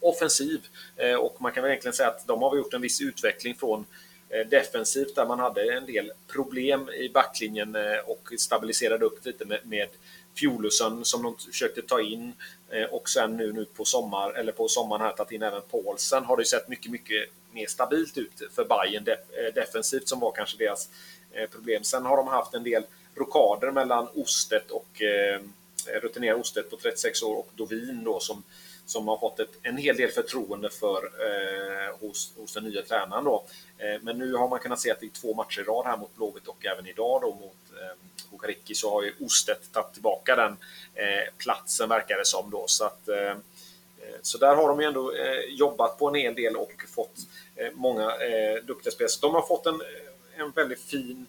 offensiv. Och man kan väl egentligen säga att de har gjort en viss utveckling från defensivt där man hade en del problem i backlinjen och stabiliserade upp lite med, med Fjolusen som de försökte ta in eh, och sen nu, nu på, sommar, eller på sommaren här tagit in även Paulsen har det sett mycket, mycket mer stabilt ut för Bayern eh, defensivt som var kanske deras eh, problem. Sen har de haft en del rokader mellan Ostet och rutinerad Ostet på 36 år och Dovin då som, som har fått ett, en hel del förtroende för eh, hos, hos den nya tränaren. Då. Eh, men nu har man kunnat se att det är två matcher i rad här mot Blåvitt och även idag då mot eh, Hokariki så har ju Ostedt tagit tillbaka den eh, platsen verkar det som då. Så, att, eh, eh, så där har de ju ändå eh, jobbat på en hel del och fått eh, många eh, duktiga spelare. De har fått en, en väldigt fin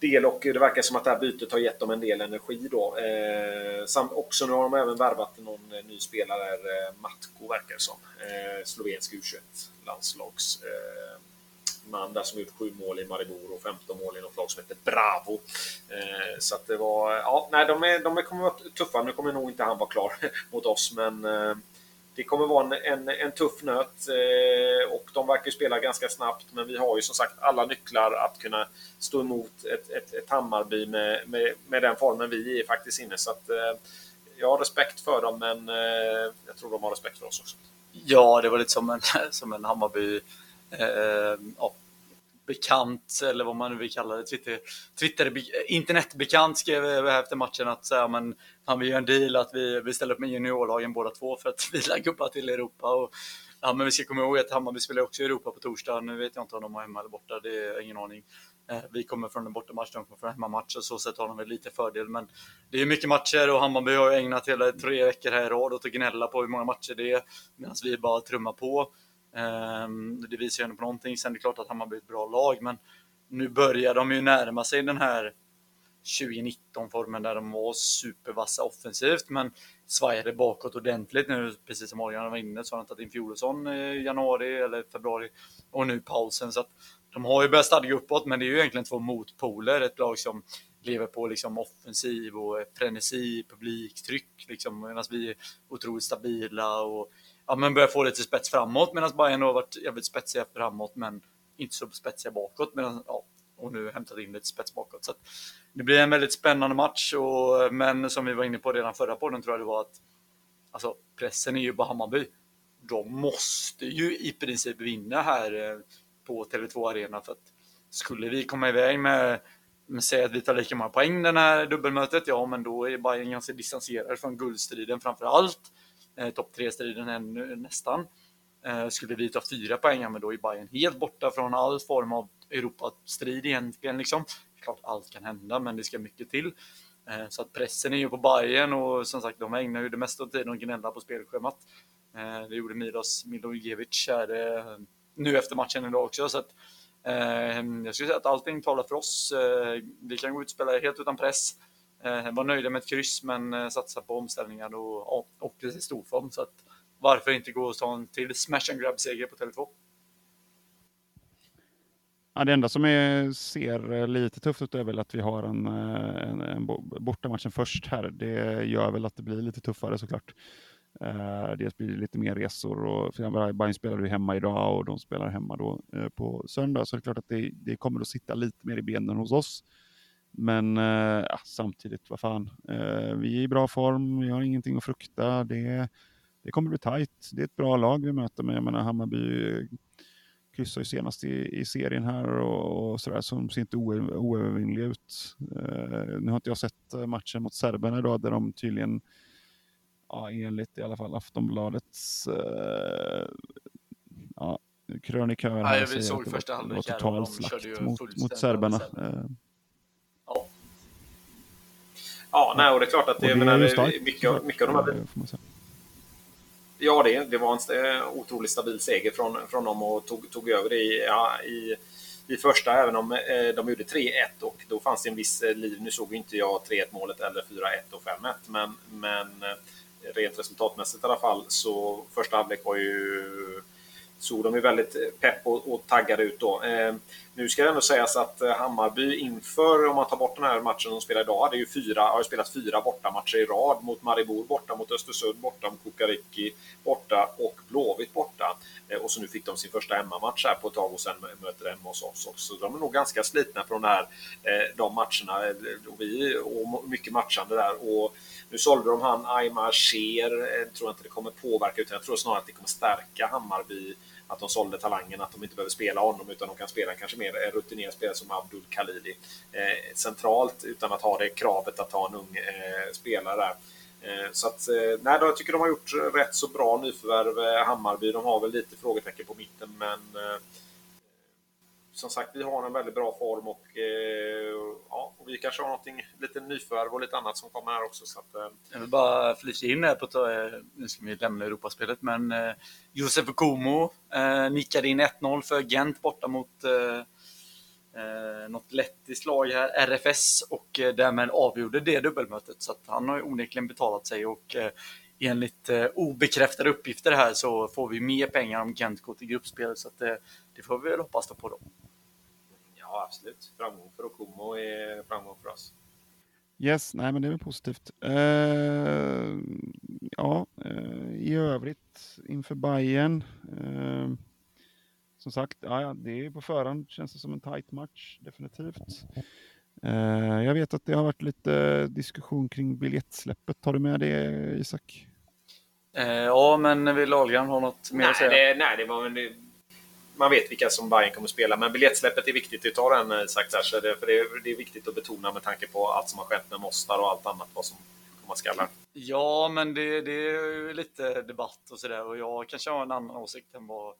del och det verkar som att det här bytet har gett dem en del energi då. Eh, samt också nu har de även värvat någon eh, ny spelare, eh, Matko verkar det som. Eh, slovensk U21-landslags eh, man där som gjort sju mål i Maribor och 15 mål i något lag som heter Bravo. Eh, så att det var, ja, nej, de, är, de kommer vara tuffa. Nu kommer nog inte han vara klar mot oss, men eh, det kommer vara en, en, en tuff nöt eh, och de verkar spela ganska snabbt. Men vi har ju som sagt alla nycklar att kunna stå emot ett, ett, ett Hammarby med, med, med den formen vi är faktiskt inne. Så att, eh, jag har respekt för dem, men eh, jag tror de har respekt för oss också. Ja, det var lite som en, som en Hammarby eh, ja, bekant, eller vad man nu vill kalla det, Twitter, Twitter internetbekant skrev eh, efter matchen att så men, han vill göra en deal att vi, vi ställer upp med juniorlagen båda två för att vila gubbar till Europa. Och, ja, men vi ska komma ihåg att Hammarby spelar också i Europa på torsdag. Nu vet jag inte om de har hemma eller borta, det är ingen aning. Eh, vi kommer från en bortamatch, de kommer från en hemmamatch och så sett har de väl lite fördel. Men det är mycket matcher och Hammarby har ägnat hela tre veckor här i rad åt att gnälla på hur många matcher det är medan vi bara trummar på. Ehm, det visar ju ändå på någonting. Sen är det klart att Hammarby är ett bra lag, men nu börjar de ju närma sig den här 2019-formen där de var supervassa offensivt, men svajade bakåt ordentligt nu, precis som Adrian var inne, så har de tagit in Fjolosson i januari eller februari och nu pausen. Så att de har ju börjat stadga uppåt, men det är ju egentligen två motpoler. Ett lag som lever på liksom offensiv och frenesi, publiktryck, liksom, medan vi är otroligt stabila och ja, men börjar få lite spets framåt medan Bayern har varit jävligt spetsiga framåt men inte så spetsiga bakåt. Medan, ja, och nu hämtat in lite spets bakåt. Så det blir en väldigt spännande match. Och, men som vi var inne på redan förra podden tror jag det var att alltså, pressen är ju på Hammarby. De måste ju i princip vinna här eh, på Tele2 Arena för att skulle vi komma iväg med, med säg att vi tar lika många poäng den här dubbelmötet, ja men då är Bayern ganska distanserad från guldstriden framför allt eh, topp tre-striden ännu nästan. Eh, skulle vi ta fyra poäng, men då är Bayern helt borta från all form av Europastrid egentligen. Liksom. Klart allt kan hända, men det ska mycket till. Eh, så att pressen är ju på Bayern och som sagt, de ägnar ju det mesta av tiden att gnälla på spelschemat. Eh, det gjorde Milos Milojevic här eh, nu efter matchen idag också. Så att, eh, jag skulle säga att allting talar för oss. Eh, vi kan gå ut och spela helt utan press. Eh, var nöjda med ett kryss men eh, satsa på omställningar och, och, och i storform. Så att, varför inte gå och ta en till smash and grab-seger på Tele2? Ja, det enda som är, ser eh, lite tufft ut är väl att vi har en, eh, en, en bortamatchen först här. Det gör väl att det blir lite tuffare såklart. Eh, dels blir det lite mer resor och Bayern spelar ju hemma idag och de spelar hemma då eh, på söndag. Så det är klart att det, det, kommer att sitta lite mer i benen hos oss. Men uh, ja, samtidigt, vad fan. vi är i bra form, vi har ingenting att frukta. Det, det kommer bli tajt. Det är ett bra lag vi möter, men jag menar Hammarby kryssar ju senast i, i serien här och, och sådär som ser inte oövervinnliga ut. Uh, nu har inte jag sett matchen mot serberna idag där de tydligen, ja, enligt i alla fall Aftonbladets uh, ja, krönikör här ja, säger såg att det första var, var total slakt mot, mot serberna. Uh. Ja, nej, och det är klart att det, det är menar, mycket, mycket av de här Ja, det, det var en eh, otroligt stabil seger från, från dem och tog, tog över det i, ja, i, i första, även om eh, de gjorde 3-1 och då fanns det en viss eh, liv. Nu såg inte jag 3-1 målet eller 4-1 och 5-1, men, men eh, rent resultatmässigt i alla fall så första halvlek var ju såg de ju väldigt eh, pepp och, och taggade ut då. Eh, nu ska det ändå sägas att eh, Hammarby inför, om man tar bort den här matchen de spelar idag, hade ju fyra, har ju spelat fyra bortamatcher i rad mot Maribor borta, mot Östersund borta, mot Kukariki borta och Blåvitt borta. Eh, och så nu fick de sin första hemmamatch här på ett tag och sen möter de hemma hos oss också. Så de är nog ganska slitna från här, eh, de matcherna. Eh, och vi, och mycket matchande där. Och nu sålde de han Aymar Sher. jag tror inte det kommer påverka utan jag tror snarare att det kommer stärka Hammarby att de sålde talangen, att de inte behöver spela honom utan de kan spela kanske mer eh, rutinerad spelare som Abdul Khalidi eh, centralt utan att ha det kravet att ha en ung eh, spelare där. Eh, så att, eh, nej, jag tycker de har gjort rätt så bra nyförvärv. Eh, Hammarby, de har väl lite frågetecken på mitten men som sagt, vi har en väldigt bra form och, eh, ja, och vi kanske har någonting, lite nyförvärv och lite annat som kommer här också. Så att, eh. Jag vill bara flika in här på att eh, nu ska vi lämna Europaspelet, men Josef Komo nickade in 1-0 för Gent borta mot eh, något lettiskt lag här, RFS, och eh, därmed avgjorde det dubbelmötet. Så att han har ju onekligen betalat sig och eh, enligt eh, obekräftade uppgifter här så får vi mer pengar om Gent går till gruppspel. Så att, eh, det får vi väl hoppas på då. Ja, absolut. Framgång för Okomo är framgång för oss. Yes, nej men det är väl positivt. Uh, ja, uh, i övrigt inför Bayern uh, som sagt, ja, det är på förhand känns det som en tight match, definitivt. Uh, jag vet att det har varit lite diskussion kring biljettsläppet. Tar du med det, Isak? Uh, ja, men vill Ahlgren ha något mer nej, att säga? Det, nej, det var, det, man vet vilka som Bayern kommer att spela, men biljettsläppet är viktigt. att tar den, eh, Isak, så det, för det, det, är viktigt att betona med tanke på allt som har skett med Mostar och allt annat vad som komma skall. Ja, men det, det är lite debatt och sådär och jag kanske har en annan åsikt än vad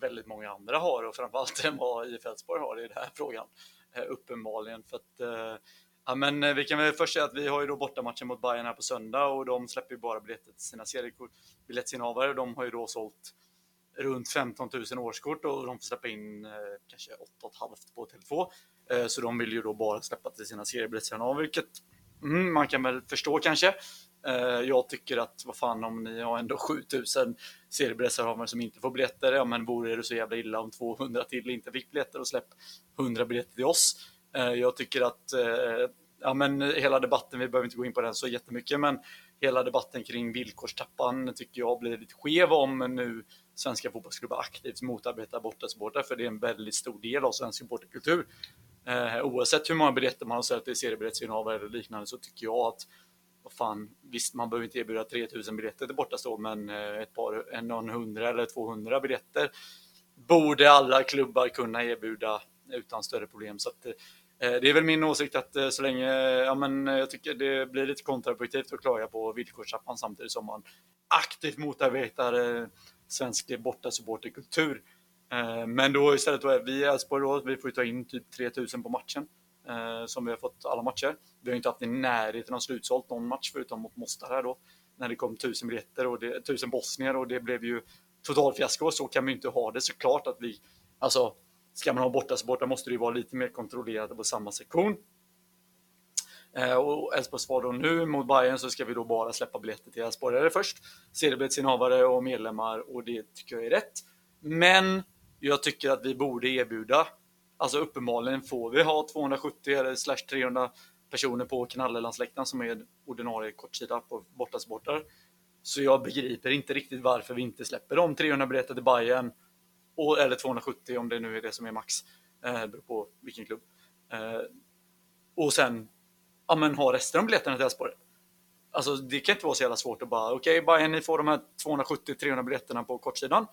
väldigt många andra har och framförallt än vad IF Elfsborg har i den här frågan. Eh, uppenbarligen för att eh, Ja, men vi kan väl först säga att vi har ju då bortamatchen mot Bayern här på söndag och de släpper ju bara biljetter till sina seriekort. Biljettinnehavare, de har ju då sålt runt 15 000 årskort och de får släppa in eh, kanske 8,5 på Tele2. Eh, så de vill ju då bara släppa till sina seriebiljettinnehavare, vilket mm, man kan väl förstå kanske. Eh, jag tycker att, vad fan, om ni har ändå 7000 seriebiljettshavare som inte får biljetter, ja men vore det så jävla illa om 200 till inte fick biljetter och släpp 100 biljetter till oss. Eh, jag tycker att, eh, ja men hela debatten, vi behöver inte gå in på den så jättemycket, men hela debatten kring villkorstappan tycker jag blir lite skev om nu svenska fotbollsklubbar aktivt motarbetar bortasupportrar, för det är en väldigt stor del av svensk supporterkultur. Eh, oavsett hur många biljetter man har sålt i seriebiljettsinnehavare eller liknande så tycker jag att vad fan, visst man behöver inte erbjuda 3000 biljetter till bortastå, men eh, ett par, en, någon hundra eller 200 biljetter borde alla klubbar kunna erbjuda utan större problem. Så att, eh, det är väl min åsikt att eh, så länge, ja men jag tycker det blir lite kontraproduktivt att klaga på villkorstrappan samtidigt som man aktivt motarbetar svensk bortasupporterkultur. Eh, men då istället då är vi i Elfsborg då, vi får ta in typ 3000 på matchen eh, som vi har fått alla matcher. Vi har inte haft i närheten av slutsålt någon match förutom mot Mostar här då. När det kom tusen biljetter och det, tusen bosnier och det blev ju totalfiasko. Så kan vi inte ha det såklart att vi, alltså ska man ha bortasupportrar måste det ju vara lite mer kontrollerat på samma sektion. Eh, och Elfsborgs svar då nu mot Bayern så ska vi då bara släppa biljetter till Elfsborgare först. sedelbiljettsinnehavare och medlemmar och det tycker jag är rätt. Men jag tycker att vi borde erbjuda Alltså uppenbarligen får vi ha 270 eller slash 300 personer på Knallelandsläktaren som är ordinarie kortsida på bortasupportrar. Så jag begriper inte riktigt varför vi inte släpper de 300 biljetter till Bayern och, eller 270 om det nu är det som är max. Eh, beror på vilken klubb. Eh, och sen ja, men ha resten av biljetterna till Elfsborg. Alltså det kan inte vara så jävla svårt att bara okej okay, Bayern ni får de här 270-300 biljetterna på kortsidan.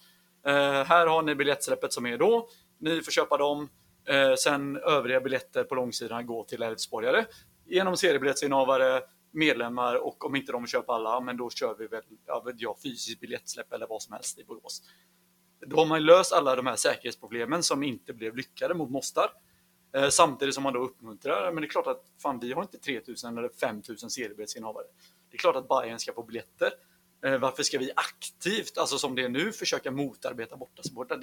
Eh, här har ni biljettsläppet som är då. Ni får köpa dem. Eh, sen övriga biljetter på långsidan går till Elfsborgare genom seriebiljettsinnehavare, medlemmar och om inte de köper alla, men då kör vi väl ja, ja, fysiskt biljettsläpp eller vad som helst i Borås. Då har man löst alla de här säkerhetsproblemen som inte blev lyckade mot Mostar. Eh, samtidigt som man då uppmuntrar, men det är klart att fan, vi har inte 3000 eller 5000 seriebiljettsinnehavare. Det är klart att Bayern ska få biljetter. Eh, varför ska vi aktivt, alltså som det är nu, försöka motarbeta bortasupportrar?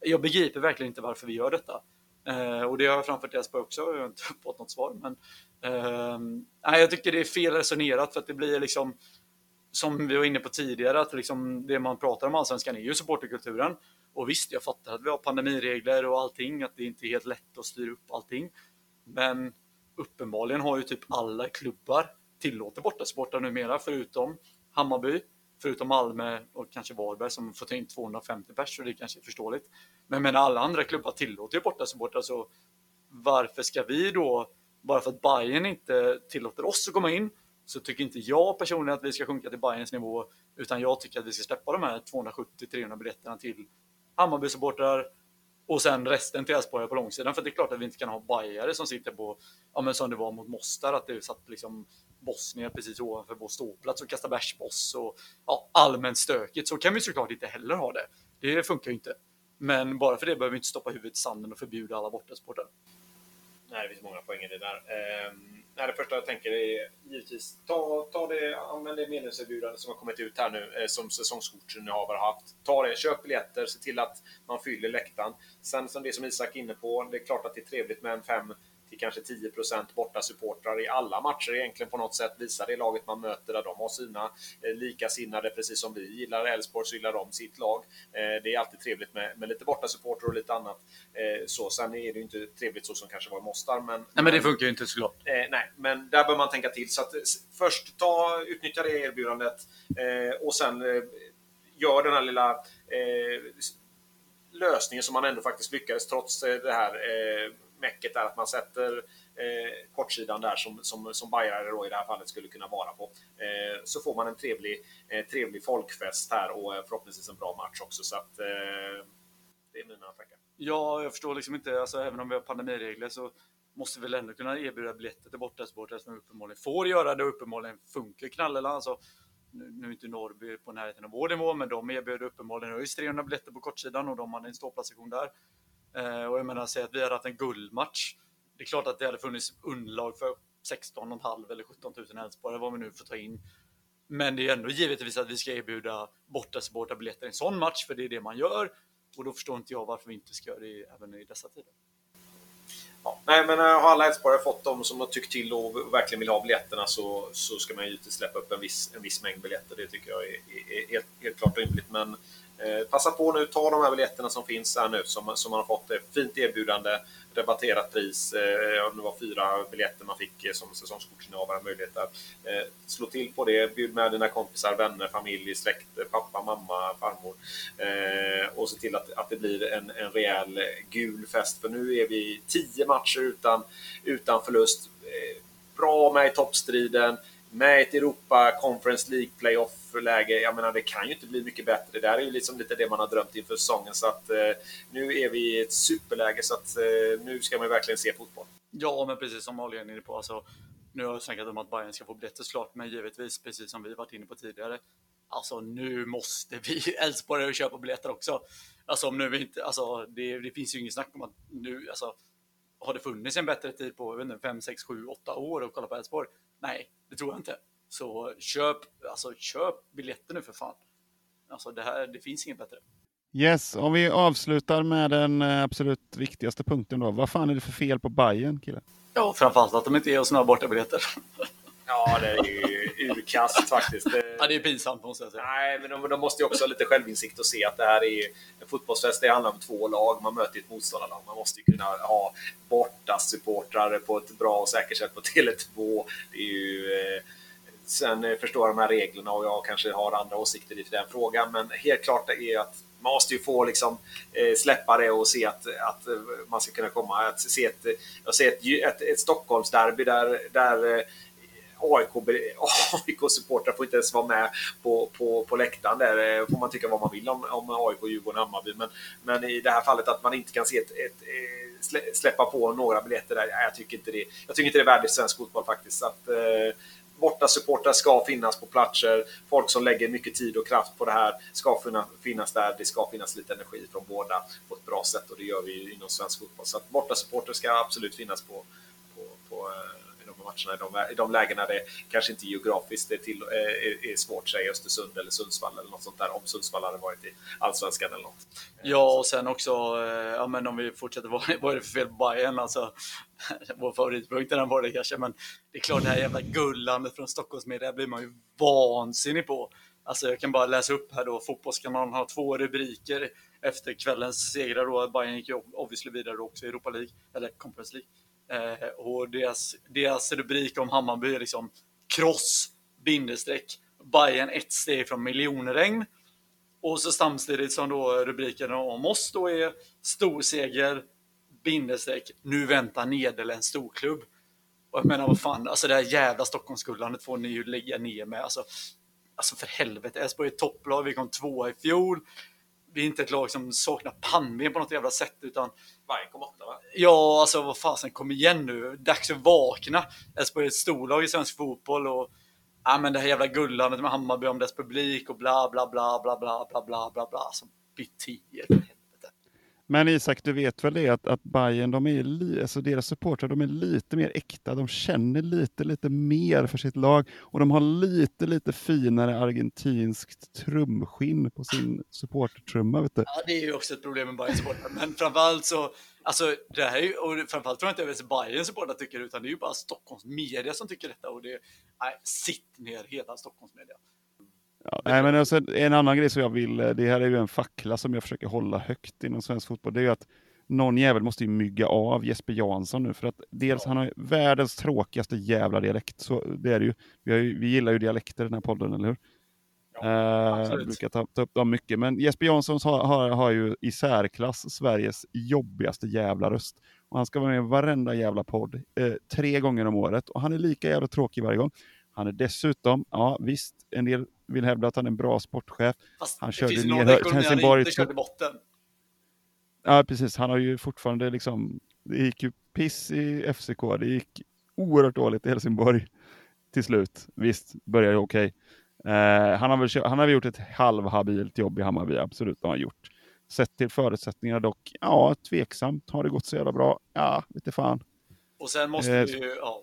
Jag begriper verkligen inte varför vi gör detta. Eh, och det har jag framfört till Elfsborg också, jag har inte fått något svar. Men, eh, nej, jag tycker det är fel resonerat för att det blir liksom, som vi var inne på tidigare, att liksom det man pratar om allsvenskan är ju supporterkulturen. Och visst, jag fattar att vi har pandemiregler och allting, att det inte är helt lätt att styra upp allting. Men uppenbarligen har ju typ alla klubbar tillåter bortasupportrar numera, förutom Hammarby, förutom Malmö och kanske Varberg som får ta in 250 pers, så det kanske är förståeligt. Men men alla andra klubbar tillåter ju bortasupportrar, så varför ska vi då, bara för att Bayern inte tillåter oss att komma in, så tycker inte jag personligen att vi ska sjunka till Bayerns nivå, utan jag tycker att vi ska släppa de här 270-300 biljetterna till Hammarby-supportrar och sen resten till Elfsborg på långsidan. För det är klart att vi inte kan ha bajare som sitter på, ja men som det var mot Mostar, att det satt liksom bosnier precis ovanför vår ståplats och kastade bärs på oss och ja, allmänt stökigt. Så kan vi såklart inte heller ha det. Det funkar ju inte. Men bara för det behöver vi inte stoppa huvudet i sanden och förbjuda alla bortasportare. Nej, det finns många poäng i det där. Ehm, nej, det första jag tänker är givetvis ta, ta det, använd det medlemserbjudande som har kommit ut här nu eh, som säsongskortsinnehavare har haft. Ta det, köp biljetter, se till att man fyller läktaren. Sen som det som Isak är inne på, det är klart att det är trevligt med en fem till kanske 10% borta supportrar i alla matcher egentligen på något sätt. Visa det laget man möter där de har sina eh, likasinnade, precis som vi gillar Elfsborg så gillar de sitt lag. Eh, det är alltid trevligt med, med lite borta supportrar och lite annat. Eh, så, sen är det ju inte trevligt så som kanske var i Mostar. Men, nej, men det funkar ju inte såklart. Nej, men där bör man tänka till. Så att, först ta, utnyttja det erbjudandet och sen gör den här lilla lösningen som man ändå faktiskt lyckades trots det här mäcket är att man sätter eh, kortsidan där som, som, som Bajare då i det här fallet skulle kunna vara på. Eh, så får man en trevlig, eh, trevlig folkfest här och eh, förhoppningsvis en bra match också. Så att, eh, det är mina tankar. Ja, jag förstår liksom inte, alltså, även om vi har pandemiregler så måste vi väl ändå kunna erbjuda biljetter till bortasupportrar som uppenbarligen får göra det och uppenbarligen funkar Knalleland. Alltså, nu, nu är inte Norrby på närheten av vår nivå, men de erbjöd uppenbarligen ÖIS 300 biljetter på kortsidan och de hade en ståplatssektion där. Eh, och jag menar, säg att vi hade haft en guldmatch. Det är klart att det hade funnits underlag för 16,5 eller 17 000 Elfsborg, vad vi nu får ta in. Men det är ändå givetvis att vi ska erbjuda bortasupportarbiljetter i en sån match, för det är det man gör. Och då förstår inte jag varför vi inte ska göra det även i dessa tider. Ja, nej, men eh, har alla Elfsborgare fått dem som har tyckt till och verkligen vill ha biljetterna så, så ska man ju givetvis släppa upp en viss, en viss mängd biljetter. Det tycker jag är, är, är helt, helt klart rimligt. Men Eh, passa på nu, ta de här biljetterna som finns här nu som, som man har fått. Ett fint erbjudande, rabatterat pris. Eh, det var fyra biljetter man fick eh, som säsongskortsinnehavare möjlighet att eh, slå till på det. Bjud med dina kompisar, vänner, familj, släkt, pappa, mamma, farmor. Eh, och se till att, att det blir en, en rejäl gul fest. För nu är vi tio matcher utan, utan förlust. Eh, bra med i toppstriden med ett Europa Conference League playoff-läge. Jag menar, det kan ju inte bli mycket bättre. Det där är ju liksom lite det man har drömt inför säsongen. Så att eh, nu är vi i ett superläge så att eh, nu ska man verkligen se fotboll. Ja, men precis som Ali är inne på. Alltså, nu har jag snackat om att Bayern ska få biljetter såklart, men givetvis precis som vi varit inne på tidigare. Alltså nu måste vi Elfsborg köpa biljetter också. Alltså om nu vi inte, alltså det, det finns ju inget snack om att nu, alltså har det funnits en bättre tid på 5, 6, 7, 8 år att kolla på Elfsborg? Nej, det tror jag inte. Så köp, alltså köp biljetter nu för fan. Alltså det här, det finns inget bättre. Yes, om vi avslutar med den eh, absolut viktigaste punkten då. Vad fan är det för fel på Bayern killar? Ja, framförallt att de inte ger oss några bortabiljetter. Ja, det är ju urkast faktiskt. Ja, det är pinsamt måste jag säga. Nej, men de, de måste ju också ha lite självinsikt och se att det här är en fotbollsfest. Det handlar om två lag. Man möter ett motståndarlag. Man måste ju kunna ha borta supportrar på ett bra och säkert sätt på Tele2. Det är ju... Eh, sen förstår jag de här reglerna och jag kanske har andra åsikter i den frågan. Men helt klart det är att man måste ju få liksom, eh, släppa det och se att, att man ska kunna komma. Att se ett, jag ser ett, ett, ett Stockholmsderby där, där AIK-supportrar får inte ens vara med på, på, på läktaren. Där eh, får man tycka vad man vill om, om AIK, Djurgården, Hammarby. Men, men i det här fallet att man inte kan se ett, ett, eh, ett släppa på några biljetter där. Jag tycker inte det, jag tycker inte det är värdigt svensk fotboll faktiskt. Att, eh, borta supportrar ska finnas på platser. Folk som lägger mycket tid och kraft på det här ska finnas där. Det ska finnas lite energi från båda på ett bra sätt och det gör vi inom svensk fotboll. Så att borta supportrar ska absolut finnas på, på, på eh, matcherna i de, i de lägena det kanske inte geografiskt är, till, eh, är, är svårt, säg Östersund eller Sundsvall eller något sånt där, om Sundsvall hade varit i Allsvenskan eller något. Ja, och sen också, eh, ja men om vi fortsätter, vad, vad är det för fel på Bayern alltså? Vår favoritpunkt den var det kanske, men det är klart det här jävla gullandet från Stockholmsmedia blir man ju vansinnig på. Alltså jag kan bara läsa upp här då, Fotbollskanalen har två rubriker efter kvällens segrar då. Bayern gick ju obviously vidare också i Europa League, eller Conference League. Eh, och deras, deras rubrik om Hammarby är liksom kross, bindestreck, Bayern ett steg från miljonregn. Och så samtidigt som då rubriken om oss då är storseger, bindestreck, nu väntar Nederländsk storklubb. Och jag menar vad fan, alltså det här jävla Stockholmsgullandet får ni ju lägga ner med. Alltså, alltså för helvete, Elfsborg är topplag, vi kom tvåa i fjol. vi är inte ett lag som saknar pannben på något jävla sätt. Utan varje va? Ja, alltså vad fasen, kom igen nu. Dags att vakna. Elfsborg är ett storlag i svensk fotboll och ja, men det här jävla gullandet med Hammarby om dess publik och bla bla bla bla bla bla bla bla bla. Alltså bete er för helvete. Men Isak, du vet väl det att, att Bayern, de är li, alltså deras supportrar, de är lite mer äkta. De känner lite, lite mer för sitt lag och de har lite, lite finare argentinskt trumskinn på sin supportertrumma. Vet du. Ja, det är ju också ett problem med Bayerns supportrar. Men framförallt så, alltså det här är ju, och framförallt tror jag inte ens Bayerns supportrar tycker det, utan det är ju bara Stockholms media som tycker detta. Och det, är, nej, sitt ner hela Stockholms media. Ja, nej, men alltså, en annan grej som jag vill, eh, det här är ju en fackla som jag försöker hålla högt inom svensk fotboll, det är ju att någon jävel måste ju mygga av Jesper Jansson nu, för att dels han har världens tråkigaste jävla dialekt, så det är det ju. Vi, ju, vi gillar ju dialekter i den här podden, eller hur? eh, absolut. brukar ta, ta upp dem mycket, men Jesper Jansson har, har, har ju i särklass Sveriges jobbigaste jävla röst. Och han ska vara med i varenda jävla podd, eh, tre gånger om året, och han är lika jävla tråkig varje gång. Han är dessutom, ja visst, en del vill hävda att han är en bra sportchef. Fast Han det körde ner han Helsingborg kört i botten. Ja, precis. Han har ju fortfarande liksom, det gick ju piss i FCK, det gick oerhört dåligt i Helsingborg till slut. Visst, började okej. Eh, han, har väl, han har väl gjort ett halvhabilt jobb i Hammarby, absolut, det har han gjort. Sett till förutsättningarna dock, ja, tveksamt. Har det gått så jävla bra? Ja, vete fan. Och sen måste Eh, vi ju, ja.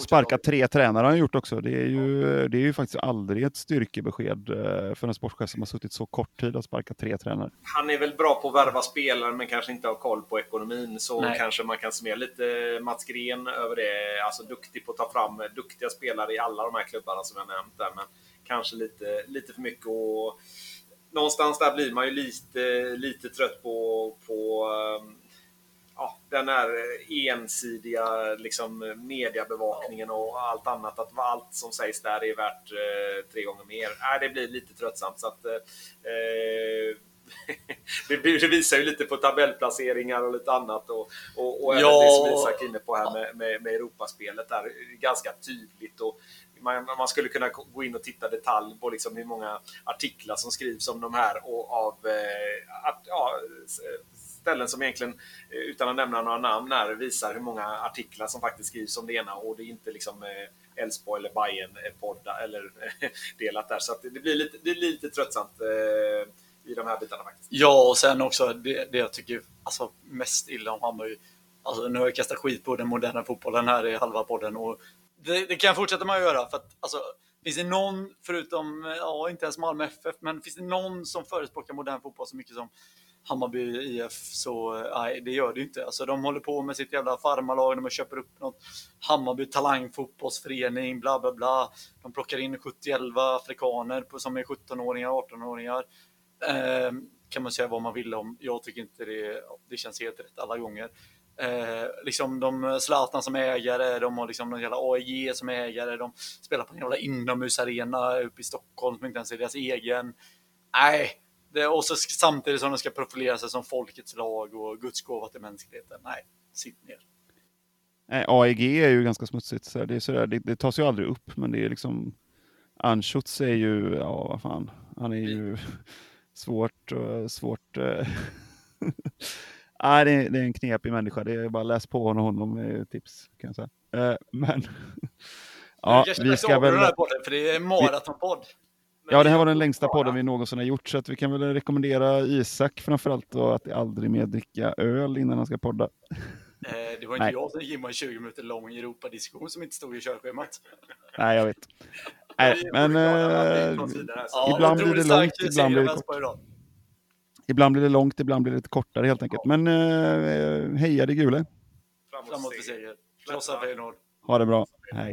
Sparka tre tränare har han gjort också. Det är ju, det är ju faktiskt aldrig ett styrkebesked eh, för en sportchef som har suttit så kort tid att sparka tre tränare. Han är väl bra på att värva spelare men kanske inte har koll på ekonomin. Så Nej. kanske man kan summera lite Mats Gren över det. Alltså duktig på att ta fram duktiga spelare i alla de här klubbarna som jag nämnt där. Men kanske lite, lite för mycket och någonstans där blir man ju lite, lite trött på, på ehm, ja, den här ensidiga liksom, mediebevakningen och allt annat. Att allt som sägs där är värt eh, tre gånger mer. Nej, det blir lite tröttsamt. Så att, eh, det, blir- det visar ju lite på tabellplaceringar och lite annat. Och, och, och även Ja. det som Isak är inne på här med, med, med Europaspelet. Där, är ganska tydligt. Och man, man skulle kunna gå in och titta detalj på liksom hur många artiklar som skrivs om de här och av eh, att, ja, s- ställen som egentligen, eh, utan att nämna några namn här, visar hur många artiklar som faktiskt skrivs om det ena och det är inte liksom eh, Elfsborg eller Bayern eh, podda eller delat där. Så att det blir lite, det blir lite tröttsamt i de här bitarna faktiskt. Ja, och sen också det, det jag tycker alltså, mest illa om Hammarby. Alltså, nu har jag kastat skit på den moderna fotbollen här i halva podden och det, det kan jag fortsätta med att göra. För att, alltså, finns det någon, förutom, ja, inte ens Malmö FF, men finns det någon som förespråkar modern fotboll så mycket som Hammarby IF så nej, det gör det ju inte. Alltså, de håller på med sitt jävla farmarlag, de köper upp något Hammarby talangfotbollsförening, bla bla bla. De plockar in 71 afrikaner på, som är 17-åringar, 18-åringar. Eh, kan man säga vad man vill om. Jag tycker inte det, det känns helt rätt alla gånger. Eh, liksom de Zlatan som ägare, de har liksom någon jävla AIG som ägare, de spelar på en jävla inomhusarena uppe i Stockholm som inte ens är deras egen. Nej, det, och så samtidigt som de ska profilera sig som folkets lag och Guds gåva till mänskligheten. Nej, sitt ner. Nej, AEG är ju ganska smutsigt. Så det, är sådär, det, det tas ju aldrig upp, men det är liksom... Anschutz är ju, ja vad fan, han är ju svårt, eh, svårt... eh, Nej, det, är, det är en knepig människa. Det är bara läs på honom, honom med tips, kan jag säga. Eh, Men... Ja, vi ska väl... den här podden, för det är en maratonpodd. Ja, det här var den längsta podden vi någonsin har gjort, så att vi kan väl rekommendera Isak framförallt då, att aldrig mer dricka öl innan han ska podda. Eh, det var inte Nej. jag som gick med en 20 minuter lång Europadiskussion som inte stod i körschemat. Nej, jag vet. Nej, men att eh. Ja, Ibland blir det långt, ibland blir det idag. ibland blir det långt, ibland blir det lite kortare helt enkelt. Men eh, heja det gule. Framåt för seger. Krossa Feyenoord. Ha det bra. Hej.